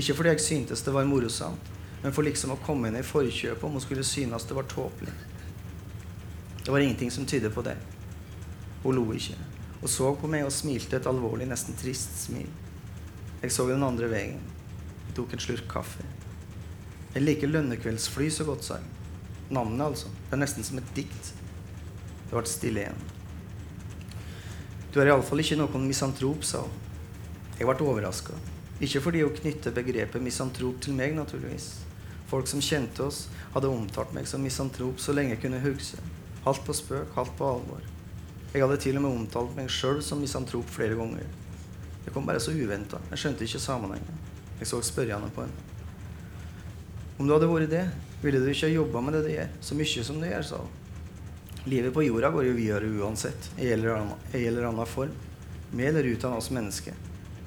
Ikke fordi jeg syntes det var morosamt, men for liksom å komme henne i forkjøpet om hun skulle synes det var tåpelig. Det var ingenting som tydet på det. Hun lo ikke, og så på meg og smilte et alvorlig, nesten trist smil. Jeg så den andre veien. Jeg tok en slurk kaffe. Jeg liker lønnekveldsfly så godt, sa jeg. Navnet, altså. Det er nesten som et dikt. Det ble stille igjen. Du er iallfall ikke noen misantrop, sa hun. Jeg ble overraska. Ikke fordi hun knytter begrepet misantrop til meg, naturligvis. Folk som kjente oss, hadde omtalt meg som misantrop så lenge jeg kunne huske. Halvt på spøk, halvt på alvor. Jeg hadde til og med omtalt meg sjøl som misantrop flere ganger. Det kom bare så uventa. Jeg skjønte ikke sammenhengen. Jeg så spørrende på henne. Om du hadde vært det, ville du ikke ha jobba med det du gjør, så mye som du gjør, sa hun. Livet på jorda går jo videre uansett, i en eller annen form. Med eller uten oss mennesker.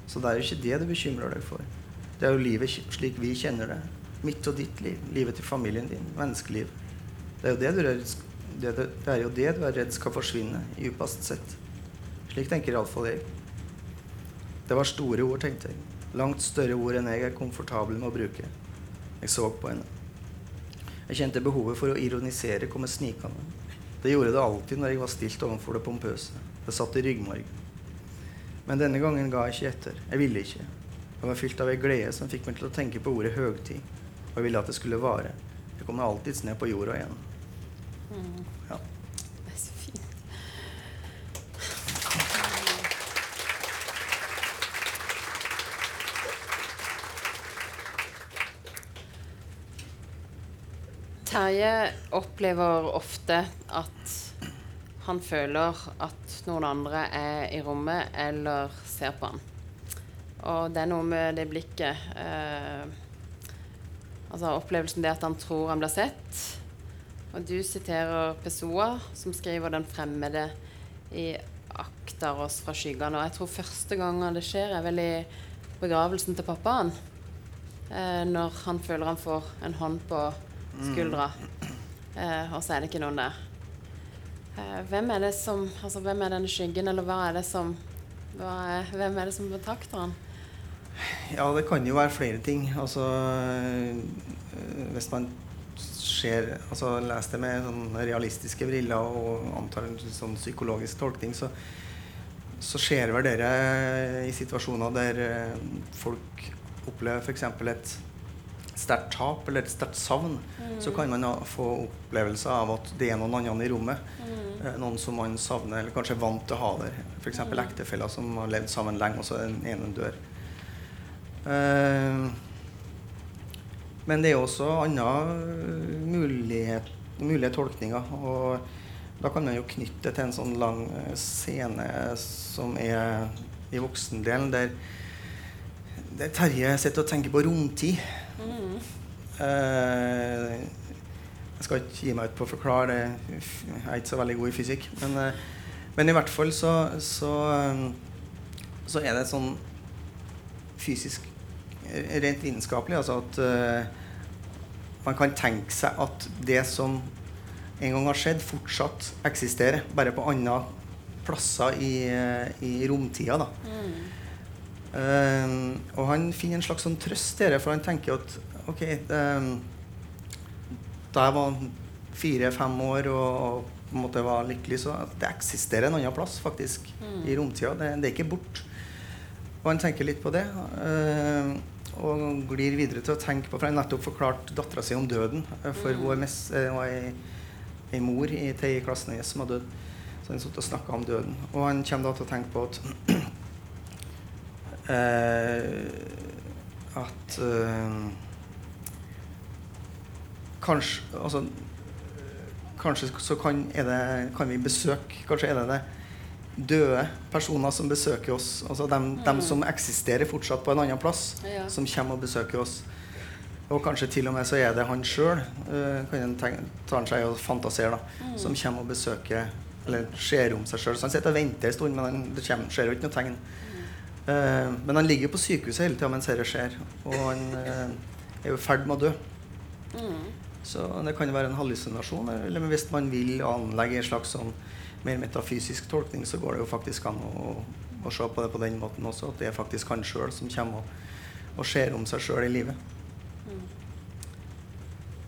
Så det er jo ikke det du bekymrer deg for. Det er jo livet slik vi kjenner det. Mitt og ditt liv. Livet til familien din. Menneskeliv. Det er jo det du er det, det er, jo det du er redd skal forsvinne, djupest sett. Slik tenker iallfall jeg. Det var store ord, tenkte jeg. Langt større ord enn jeg er komfortabel med å bruke. Jeg så på henne. Jeg kjente behovet for å ironisere komme snikende. Det gjorde det alltid når jeg var stilt overfor det pompøse. Det satt i ryggmargen. Men denne gangen ga jeg ikke etter. Jeg ville ikke. Jeg var fylt av ei glede som fikk meg til å tenke på ordet høgtid. Og jeg ville at det skulle vare. Jeg kom alltids ned på jorda igjen. Mm. Ja. Det er så fint. Terje opplever ofte at han føler at noen andre er i rommet eller ser på han. Og det er noe med det blikket eh, Altså opplevelsen det at han tror han blir sett. Og du siterer Pessoa, som skriver 'Den fremmede i akter oss fra skyggene'. Og jeg tror første gangen det skjer, er vel i begravelsen til pappaen. Eh, når han føler han får en hånd på skuldra, eh, og så er det ikke noen der. Eh, hvem er det som Altså, hvem er denne skyggen, eller hva er det som er, Hvem er det som betrakter han? Ja, det kan jo være flere ting. Altså øh, Hvis man ser altså Les det med sånn realistiske briller og antar en sånn psykologisk tolkning, så, så skjer vel dere i situasjoner der øh, folk opplever f.eks. et sterkt tap eller et sterkt savn, så kan man få opplevelse av at det er noen andre i rommet. Mm. Noen som man savner, eller kanskje er vant til å ha der. F.eks. ektefeller som har levd sammen lenge, og så den ene dør. Eh, men det er også andre øh, mulighet, mulige tolkninger. Og da kan man jo knytte det til en sånn lang øh, scene som er i voksendelen, der, der Terje sitter og tenker på romtid. Eh, jeg skal ikke gi meg ut på å forklare det, jeg er ikke så veldig god i fysikk. Men, eh, men i hvert fall så, så, eh, så er det sånn fysisk eh, rent vitenskapelig. Altså at eh, man kan tenke seg at det som en gang har skjedd, fortsatt eksisterer. Bare på andre plasser i, eh, i romtida. da. Eh, og han finner en slags sånn trøst i det, for han tenker at ok eh, Da jeg var fire-fem år og, og på en måte var lykkelig, så det eksisterer en annen plass faktisk i romtida. Det, det er ikke bort. Og han tenker litt på det. eh, og glir videre til å tenke på For har nettopp forklarte dattera si om døden. eh, For eh, hun er ei, mor i, i klassen hennes som har dødd. Så han satt og snakka om døden. Og han kommer da til å tenke på at uh, At uh, Kanskje Altså Kanskje så kan, er det, kan vi besøke Kanskje er det det døde personer som besøker oss. Altså dem, dem som eksisterer fortsatt på en annen plass, Ja. som kommer og besøker oss. Og kanskje til og med så er det han sjøl, kan en tar han seg og fantaserer, da, som kommer og besøker Eller ser om seg sjøl. Så han sitter og venter en stund, men han, det kommer, skjer jo ikke noe tegn. Uh, men han ligger jo på sykehuset hele tida mens dette skjer, og han uh, er jo i ferd med å dø. Så det kan jo være en hallusinasjon, eller hvis man vil anlegge en slags sånn mer metafysisk tolkning, så går det jo faktisk an å, å se på det på den måten også, at det er faktisk han sjøl som kommer og, og ser om seg sjøl i livet.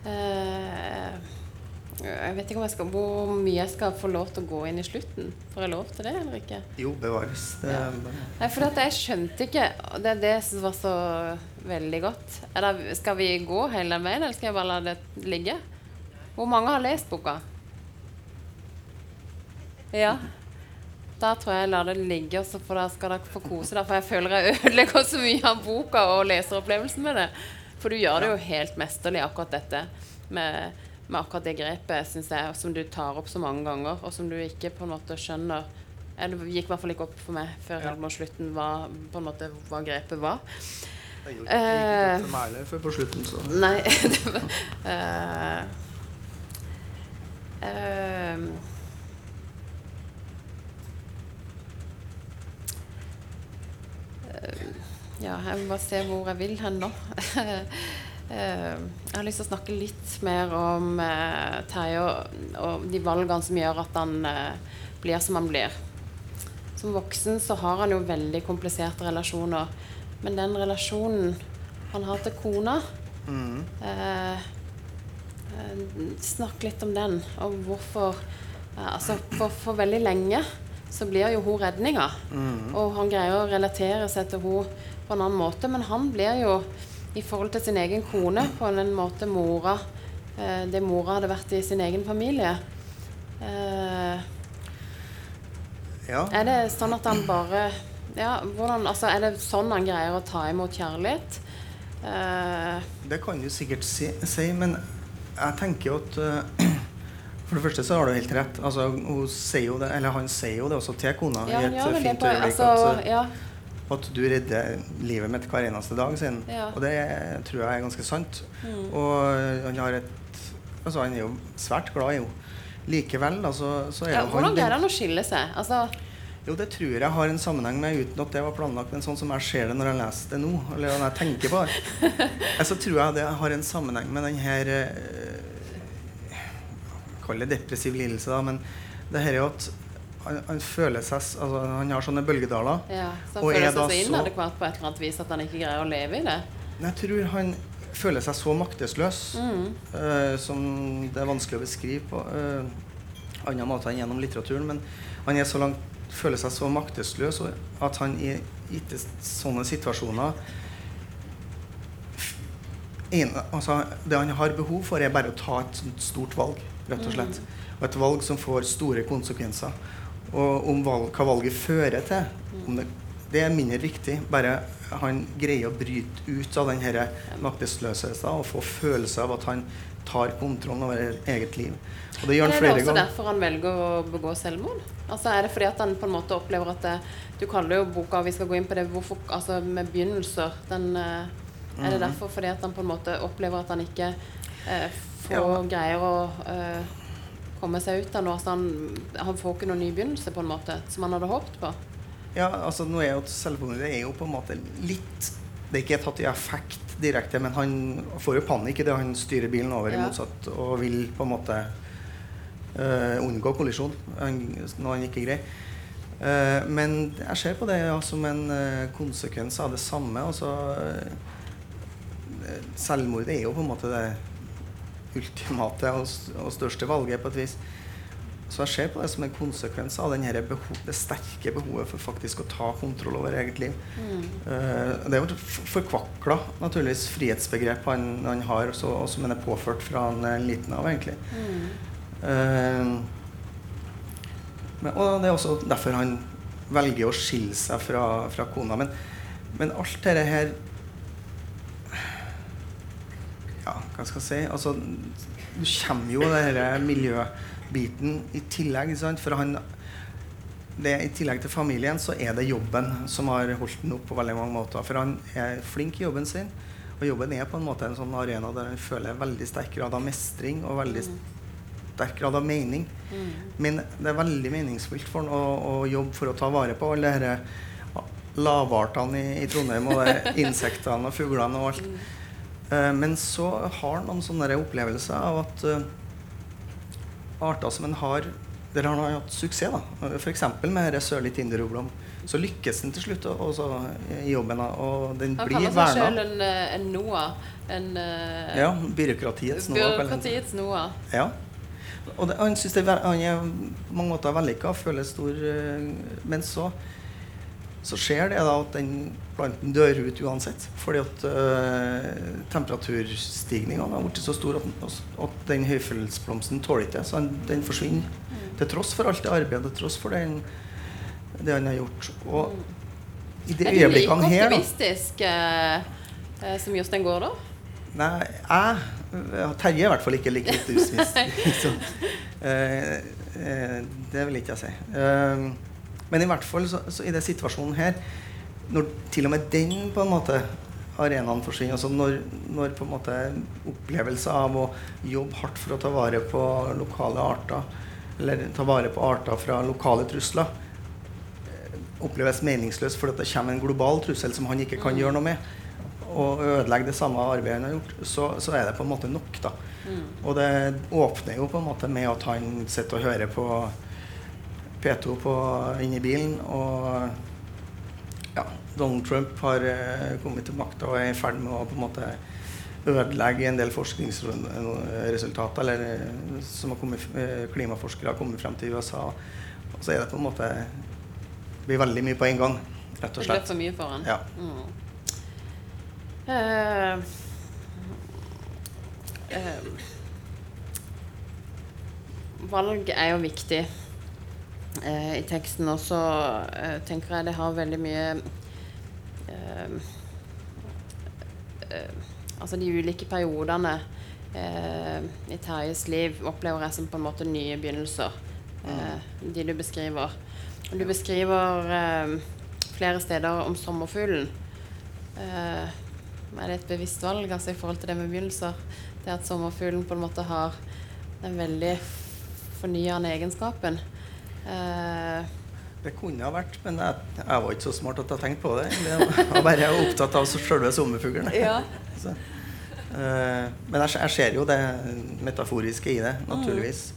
Eh, jeg vet ikke om jeg skal, hvor mye jeg skal få lov til å gå inn i slutten. Får jeg lov til det eller ikke? Jo, bevares. Det, Ja. Nei, for jeg skjønte ikke Det er det som var så veldig godt. Eller skal vi gå hele veien, eller skal jeg bare la det ligge? Hvor mange har lest boka? Ja. Da tror jeg jeg lar det ligge, også, så da skal dere få kose dere. For jeg føler jeg ødelegger så mye av boka og leseropplevelsen med det. For du gjør det jo helt mesterlig, akkurat dette. Med, med akkurat det grepet, synes jeg, som du tar opp så mange ganger, og som du ikke på en måte skjønner det gikk i hvert fall ikke opp for meg før Ja. slutten hva, på en måte, hva grepet var. Det gikk ikke opp for meg heller før på slutten, så Nei det var, eh, ehm, eh, Ja, jeg må bare se hvor jeg vil hen nå. Eh, jeg har lyst til å snakke litt mer om uh, Terje og, de valgene som gjør at han eh, blir som han blir. Som voksen så har han jo veldig kompliserte relasjoner. Men den relasjonen han har til kona mm. eh, eh, Snakk litt om den, og hvorfor eh, Altså, for, for veldig lenge så blir jo hun redninga. Mm. Og han greier å relatere seg til hun på en annen måte, men han blir jo i forhold til sin egen kone på en måte mora eh, det mora hadde vært i sin egen familie. Eh, Ja. er det sånn at han bare ja, hvordan, altså, Er det sånn han greier å ta imot kjærlighet? Eh, Det kan du sikkert si, si men jeg tenker jo at uh, For det første så har du helt rett. Altså, hun sier jo det, eller Han sier jo det også til kona ja, i et fint øyeblikk. altså, at, eh, at du redder livet mitt hver eneste dag. siden. Ja. Og det tror jeg er ganske sant. Mm. Og han har et Altså, han er jo svært glad i henne. Likevel, altså, så er ja, Hvordan han greide han å skille seg? Altså, Jo, det tror jeg har en sammenheng med, uten at det var planlagt, men sånn som jeg ser det når jeg leser det nå, eller når jeg tenker på det, så tror jeg det har en sammenheng med den her eh, Kall det depressiv lidelse, da, men det her er jo at han, han føler seg altså, Han har sånne bølgedaler. ja, så Og han føler er seg så inadekvat på et eller annet vis at han ikke greier å leve i det. Jeg tror han føler seg så maktesløs Mm. uh, som det er vanskelig å beskrive på uh, andre måter enn gjennom litteraturen. Men han er så langt, føler seg så maktesløs at han i gitte sånne situasjoner en, altså, Det han har behov for, er bare å ta et stort valg, rett og slett. Og et valg som får store konsekvenser. Og om valg, hva valget fører til, om det, det er mindre viktig. Bare han greier å bryte ut av den her maktesløsheten og få følelse av at han tar kontrollen over eget liv. Og det gjør han flere ganger. er det også ganger. derfor han velger å begå selvmord? Altså Er det fordi at han på en måte opplever at det, Du kaller jo boka Vi skal gå inn på det hvorfor, altså med begynnelser. Den, eh, er det Mhm. derfor fordi at han på en måte opplever at han ikke eh, får Ja. greier å eh, komme seg ut av nå? Så han, han får ikke noen ny begynnelse på en måte som han hadde håpet på? Ja, altså nå er jo det er jo på en måte litt Det er ikke tatt i effekt direkte, men han får jo panikk idet han styrer bilen over i motsatt og vil på en måte uh, unngå kollisjon han, når han ikke greier. Uh, men jeg ser på det ja, som en uh, konsekvens av det samme. Altså, eh, selvmord er jo på en måte det ultimate og, og største valget på et vis. Så jeg ser på det som en konsekvens av den beho det sterke behovet for faktisk å ta kontroll over eget liv. Eh, det er jo forkvakla naturligvis frihetsbegrep han, han har, også, og som han er påført fra han er liten av, egentlig. Eh, men, og det er også derfor han velger å skille seg fra, fra kona. Men, men alt dette her Ja, hva skal jeg si? Altså, du kommer jo denne miljøbiten i tillegg. For han det, I tillegg til familien så er det jobben som har holdt han opp på veldig mange måter. For han er flink i jobben sin. Og jobben er på en måte en sånn arena der han føler veldig sterk grad av mestring og veldig sterk grad av mening. Men det er veldig meningsfullt for han å, å jobbe for å ta vare på alle disse lavartene i, i Trondheim og insektene og fuglene og alt. Eh, men så har han noen sånne opplevelser av at eh, arter som en har der har hatt suksess. da F.eks. med sørlig tinderuglom. Så lykkes den til slutt også i jobben, og den Han blir kaller seg sjøl verna. en, eh, en Noah. En eh, Ja, byråkratiets Noah. han byråkratiets Noah. Ja. Og det, han syns han er på mange måter vellykka, føler stor eh, Men så, så skjer det da at den planten dør ut uansett. Fordi at uh, temperaturstigninga har blitt så stor at, at den høyfjellsblomsten tåler ikke det. Så den, den forsvinner. Til tross for alt det arbeidet, til tross for den det han har gjort. Og i de Er du like øyeblikkene her da, optimistisk eh, eh, som Jostein Gaard, da? Nei, jeg Terje er i hvert fall ikke like optimistisk. så, eh, eh, det vil ikke jeg si. Eh, men i hvert fall så, så i den situasjonen her, når til og med den på en måte arenaen forsvinner, altså når, når på en måte opplevelsen av å jobbe hardt for å ta vare på lokale arter, eller ta vare på arter fra lokale trusler, eh, oppleves meningsløst fordi det kommer en global trussel som han ikke kan gjøre noe med, og ødelegge det samme arbeidet han har gjort, så, så er det på en måte nok. da. Og det åpner jo på en måte med at han sitter og hører på P2 på, i bilen. og ja, Donald Trump har eh, kommet til makta og er i ferd med å på en måte ødelegge en del forskningsresultater eller, eh, som har kommet, eh, klimaforskere har kommet frem til i USA. Og så er det på en måte det blir veldig mye på en gang, rett og slett. Det ble for mye for han. Ja. Mm. Uh, uh, valg er jo viktig i teksten, også, eh, tenker jeg det har veldig mye eh, eh, Altså de ulike periodene eh, i Terjes liv opplever jeg som på en måte nye begynnelser. Eh, de du beskriver. Og du beskriver eh, flere steder om sommerfuglen. Eh, er det et bevisst valg altså i forhold til det med begynnelser? Det at sommerfuglen på en måte har den veldig fornyende egenskapen. Eh, Det kunne ha vært, men jeg, jeg var ikke så smart at jeg tenkte på det. Jeg var bare opptatt av selve sommerfuglen. ja. Så, uh, men jeg, jeg ser jo det metaforiske i det, naturligvis.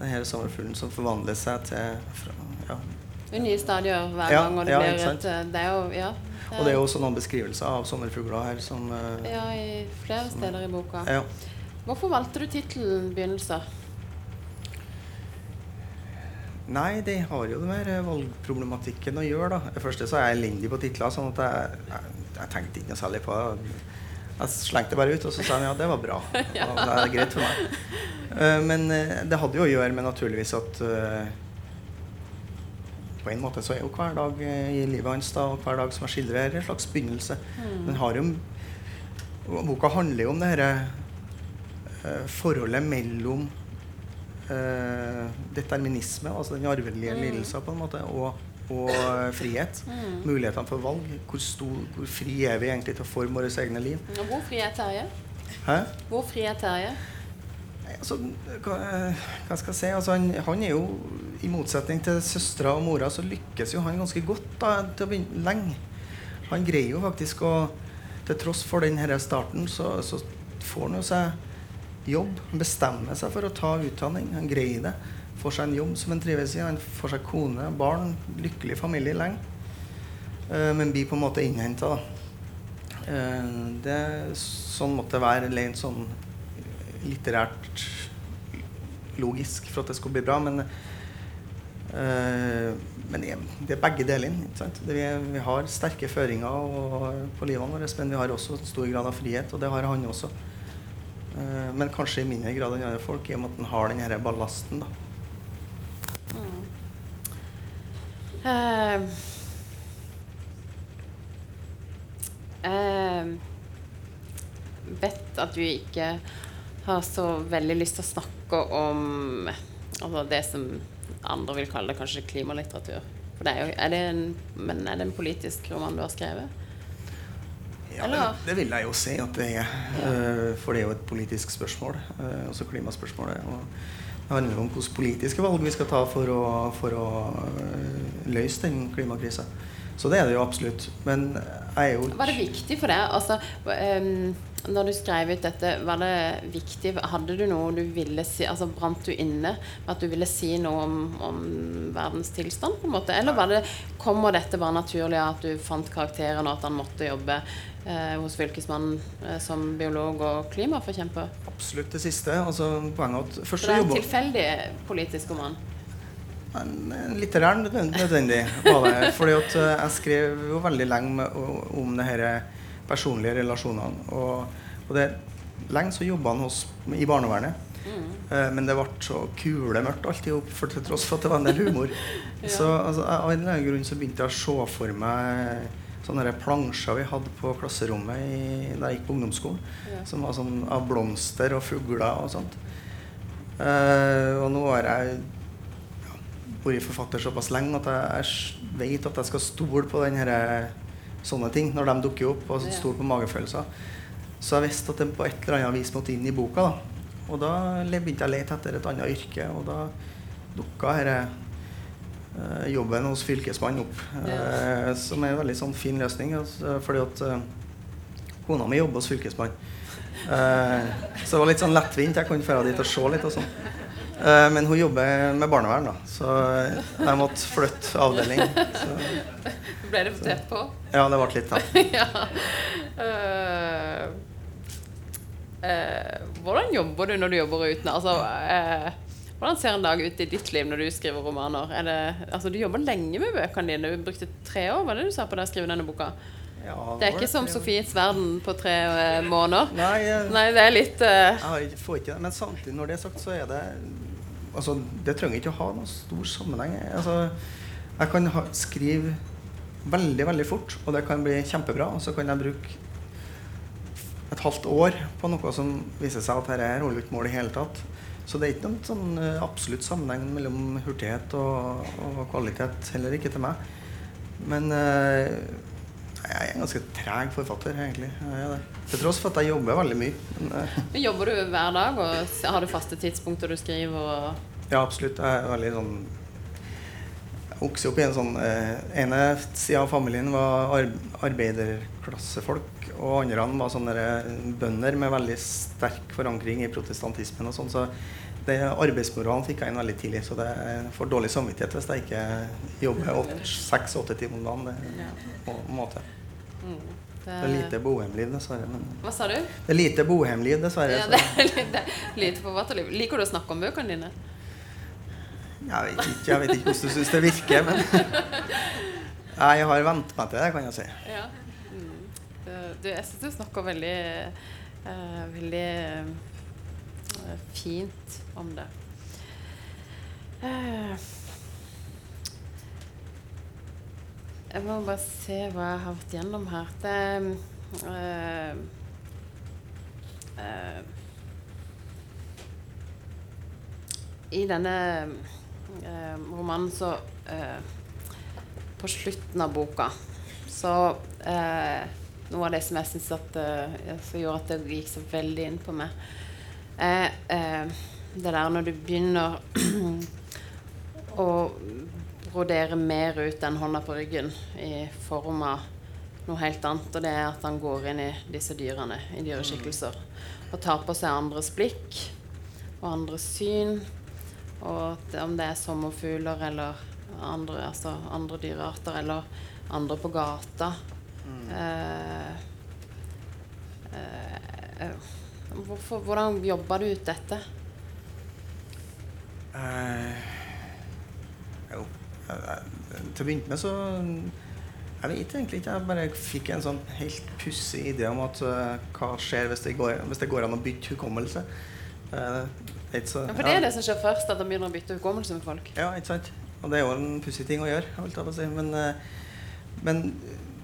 Den her sommerfuglen som forvandler seg til fra, ja. Nye stadier hver Ja, gang, og det ja, blir et eh, Det er jo Ja. Og det er jo også noen beskrivelser av sommerfugler her som Ja, i flere steder i boka. ja. Hvorfor valgte du tittelen 'Begynnelser'? Nei, det har jo det med den valgproblematikken å gjøre. da. For første så er jeg elendig på titler, sånn at jeg, jeg, jeg tenkte ikke noe særlig på det. Jeg slengte det bare ut, og så sa han ja, det var bra. Ja. Det er greit for meg. Eh, men eh, det hadde jo å gjøre med naturligvis at eh, på en måte så er jo hver dag eh, i livet hans da, og hver dag som jeg skildrer, en slags begynnelse. Den har jo Boka handler jo om det dette eh, forholdet mellom eh, determinisme, altså den arvelige lidelsen, på en måte, og, og frihet. frihet. Mulighetene for valg. Hvor, stor, hvor fri er vi egentlig til å forme våre egne liv? Og Hvor fri er Terje? Hæ? Hvor fri er Terje? Altså, hva, hva skal jeg si? Altså, han, han er jo, i motsetning til søstera og mora, så lykkes jo han ganske godt da, til å begynne lenge. Han greier jo faktisk å Til tross for den her starten, så, så får han jo seg jobb. Han bestemmer seg for å ta utdanning. Han greier det. Får seg en jobb som han trives i. Han får seg kone, barn, lykkelig familie lenge. Uh, men blir på en måte innhenta, da. Eh, det, sånn måtte det være rent sånn litterært logisk for at det skulle bli bra. Men, uh, men det er- begge ikke vi, vi har sterke føringer og, på livene våre, men vi har også stor grad av frihet, og det har han også. Eh, men kanskje i mindre grad enn andre folk, i og med at en har den her ballasten. da. Mm. Uh, uh, vet at du ikke har så veldig lyst til å snakke om altså det som andre vil kalle det kanskje klimalitteratur. For det er, jo, er det en, men er det en politisk roman du har skrevet? Ja, det, det vil jeg jo si at det er. Ja. for det er jo et politisk spørsmål, eh, også klimaspørsmålet. Og det handler om hvilke politiske valg vi skal ta for å, for å eh, løse den klimakrisa. Så det er det jo absolutt. Men jeg er jo Var det viktig for deg? Altså, um, når du skrev ut dette, var det viktig Hadde du noe du ville si Altså brant du inne med at du ville si noe om, om verdens tilstand, på en måte? Eller var det, kommer dette bare naturlig at du fant karakteren, og at han måtte jobbe eh, hos Fylkesmannen eh, som biolog og klimaforkjemper? absolutt det siste. Altså, poenget at Så først det er en tilfeldig politisk roman? En, litterær nødvendig, var det. Fordi at eh, jeg skrev jo veldig lenge om de her personlige relasjonene. Og, og det, lenge så jobba han hos, i barnevernet. Mm. men det ble så kulemørkt alt i hop, til tross for at det var en del humor. Så altså, av en eller annen grunn så begynte jeg å se for meg sånne plansjer vi hadde på klasserommet i, da jeg gikk på ungdomsskolen. Ja. Som var sånn av blomster og fugler og sånt. Uh, og nå har jeg ja, vært forfatter såpass lenge at jeg, jeg vet at jeg skal stole på denne, sånne ting når de dukker opp, og stole på magefølelser. Så jeg visste at den på et eller annet vis måtte inn i boka. da. Og da begynte jeg å lete etter et annet yrke, og da dukka eh, jobben hos Fylkesmannen opp. eh, som er en veldig sånn fin løsning, altså, fordi at eh, kona mi jobber hos Fylkesmannen. Eh, så det var litt sånn lettvint. Jeg kunne dra dit og se litt og sånn. Eh, men hun jobber med barnevern, da, så jeg måtte flytte avdeling. Så, Ble det tett på? ja, det ble litt tett. ja. Uh, uh, hvordan jobber du når du jobber uten? Altså, eh, hvordan ser en dag ut i ditt liv når du skriver romaner? Er det, altså, du jobber lenge med bøkene dine. Du brukte tre år var det du sa på det å skrive denne boka? Ja, Det er ikke som. Sofies verden på tre eh, måneder. Nei, jeg, Nei, det er litt uh... jeg får ikke det. Men samtidig, når det er sagt, så er det Altså, det trenger ikke å ha noen stor sammenheng. Altså, jeg kan ha, skrive veldig, veldig fort, og det kan bli kjempebra. Og så kan jeg bruke et halvt år på noe som viser seg at dette holder ikke mål i hele tatt. Så det er ikke noen sånn eh, absolutt sammenheng mellom hurtighet og, og kvalitet, heller ikke til meg. Men eh, jeg er en ganske treg forfatter, egentlig. Til tross for at jeg jobber veldig mye. Men, eh, Men Jobber du hver dag, og har du faste tidspunkter du skriver? Ja, absolutt. Jeg er veldig sånn vokste opp i en sånn eh, ene sida av familien var arbeiderklassefolk, og andre var sånne bønder med veldig sterk forankring i protestantismen og sånn. Så det arbeidsmoralen fikk jeg inn veldig tidlig, så det er får dårlig samvittighet hvis jeg ikke jobber seks-åtte timer om dagen. Det på en måte. mm, Det er lite bohemliv, dessverre. Men Hva sa du? det er lite bohemliv, dessverre. Ja, det er lite, lite forfatterliv. Liker du å snakke om bøkene dine? Jeg vet ikke, jeg vet ikke hvordan du syns det virker, men jeg har vent meg til det, kan jeg si. Ja. Mm. Du, jeg syns du snakker veldig uh, Veldig uh, fint om det. Uh, jeg må bare se hva jeg har vært gjennom her. Det I denne romanen så eh, På slutten av boka så eh, Noe av det som jeg syns at eh, som gjorde at det gikk så veldig inn på meg, er eh, det der når du begynner å brodere mer ut enn hånda på ryggen i form av noe helt annet, og det er at han går inn i disse dyrene, i dyreskikkelser, og tar på seg andres blikk og andres syn. Og om det er sommerfugler eller andre, altså andre dyrearter eller andre på gata. Mm. eh, eh, hvorfor, hvordan jobba du ut dette? Eh, jo, jeg, jeg, til å begynne med så Jeg vet egentlig ikke. Jeg bare fikk en sånn helt pussig idé om at uh, hva skjer hvis det, går, hvis det går an å bytte hukommelse. Eh, ikke så- Ja, for det er det som skjer først, at de begynner å bytte hukommelse med folk. Ja, ikke sant? Og det er jo en pussig ting å gjøre, si. Men, eh, men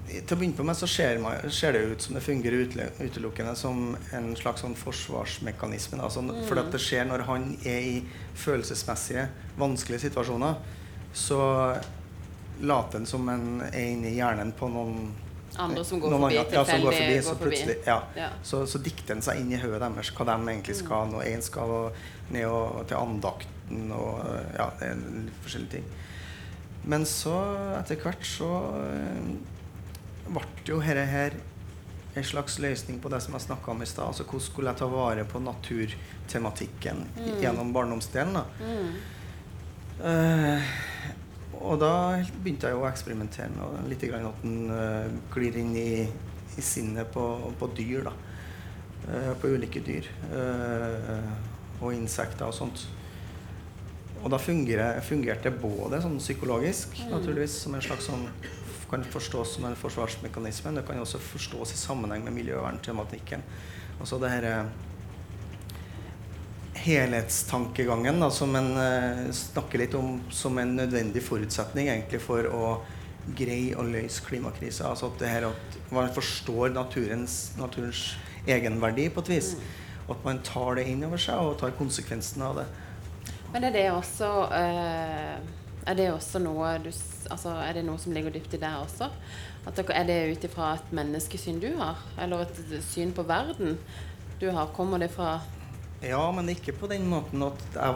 eh, til å begynne på med så ser, man, ser det ut som det fungerer utelukkende som en slags sånn forsvarsmekanisme. Da. Sånn, For det skjer når han er i følelsesmessige vanskelige situasjoner, så later han som han er inni hjernen på noen Andre som går forbi, ja, som går forbi, så plutselig, ja. Ja. Så, så dikter en seg inn i hodet deres hva de egentlig skal. Når én skal ned og, til andakten og ja, det forskjellige ting. Men så, etter hvert, så ble ble jo dette her en slags løsning på det som jeg snakka om i stad. Altså hvordan skulle jeg ta vare på naturtematikken mm. gjennom barndomsdelen. da. Mm. Eh, og da begynte jeg å eksperimentere med litt grann at den uh, glir inn i, i sinnet på, på dyr. da. Uh, på ulike dyr. Uh, og insekter og sånt. Og da fungerer, fungerte det både sånn psykologisk, naturligvis, som en slags sånn kan forstås som en forsvarsmekanisme. Det kan også forstås i sammenheng med miljøverntematikken. Altså det her helhetstankegangen da, som en uh, snakker litt om som en nødvendig forutsetning egentlig for å greie å løse klimakrisa. Altså at, det her at man forstår naturens, naturens egenverdi på et vis. Og at man tar det inn over seg og tar konsekvensen av det. Men er det også uh, Er det også noe du Altså, er det noe som ligger dypt i deg også? At det, er det ut ifra et menneskesyn du har? Eller et syn på verden du har? Kommer det fra Ja, men ikke på den måten at jeg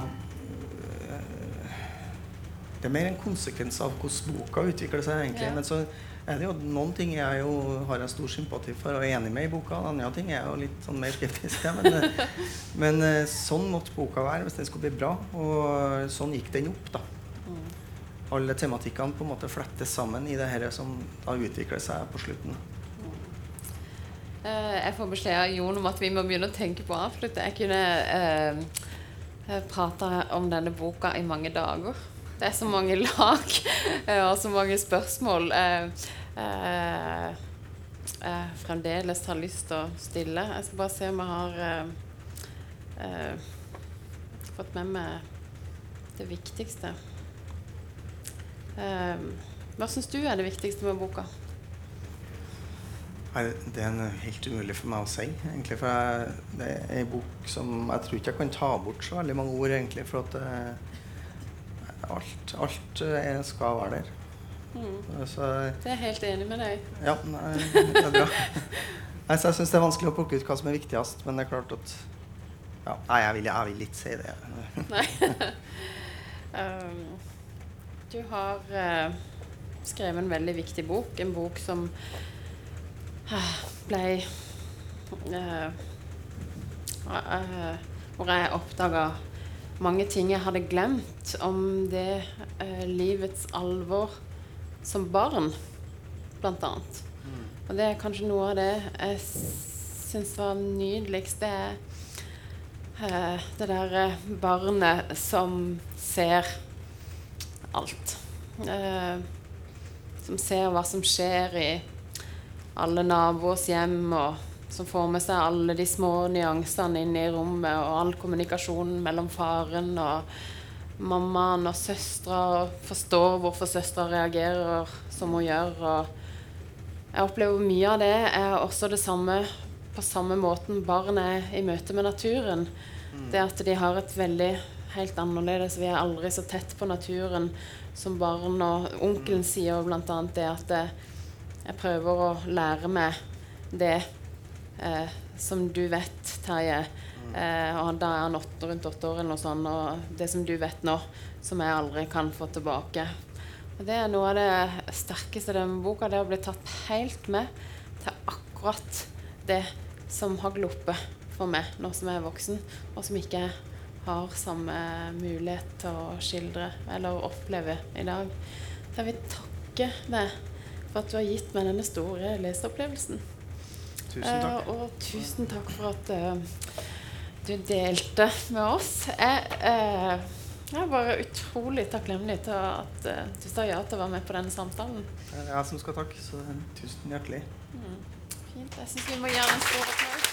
Det er mer en konsekvens av hvordan boka utvikler seg, egentlig. Ja. Men så er det jo noen ting jeg jo har jeg stor sympati for og er enig med i boka. Andre ting er jeg jo litt sånn mer skeptisk til. Men, eh, men eh, sånn måtte boka være hvis den skulle bli bra. Og sånn gikk den opp, da. Alle tematikkene på en måte flettes sammen i det her som da utvikler seg på slutten. Eh, Jeg får beskjed av Jon om at vi må begynne å tenke på å avslutte. Jeg kunne eh, prata om denne boka i mange dager. Det er så mange lag eh, og så mange spørsmål. Eh, eh, jeg fremdeles har lyst til å stille. Jeg skal bare se om jeg har eh, eh, fått med meg det viktigste. Eh, hva syns du er det viktigste med boka? Nei, det er helt umulig for meg å si, egentlig. For jeg, det er en bok som jeg tror ikke jeg kan ta bort så veldig mange ord, egentlig. For at eh, alt, alt er, skal være der. Så Det er jeg helt enig med deg. ja, nei, det er bra. Nei, så jeg syns det er vanskelig å plukke ut hva som er viktigst, men det er klart at ja, Nei, jeg vil, jeg vil ikke si det. Nei. um, du har uh, skrevet en veldig viktig bok. En bok som eh, ble eh, eh, Hvor jeg oppdaga mange ting jeg hadde glemt om det eh, livets alvor som barn, blant annet. Og det er kanskje noe av det jeg syns var nydeligst. Det er det derre barnet som ser alt. Som ser hva som skjer i alle naboers hjem, og som får med seg alle de små nyansene inn i rommet, og all kommunikasjonen mellom faren og mammaen og søstera, og forstår hvorfor søstera reagerer som hun gjør. og jeg opplever mye av det er også det samme på samme måten barn er i møte med naturen. Det at de har et veldig helt annerledes Vi er aldri så tett på naturen som barn. Og onkelen sier bl.a. det at eh, jeg prøver å lære meg det eh, som du vet, Terje. Eh, og da er han åtte, rundt åtte år eller noe sånt. Og det som du vet nå, som jeg aldri kan få tilbake. Og det er noe av det sterkeste i denne boka, det å bli tatt helt med til akkurat det som har gluppet for meg nå som jeg er voksen, og som ikke har samme mulighet til å skildre eller oppleve i dag. Så jeg vil takke deg for at du har gitt meg denne store leseopplevelsen. Tusen takk. Eh, og tusen takk for at eh, du delte med oss. Jeg, eh, jeg er bare utrolig takknemlig til at eh, du sa ja til å være med på denne samtalen. Det er jeg som skal takke, så tusen hjertelig. Fint. Jeg syns vi må gjøre en stor applaus.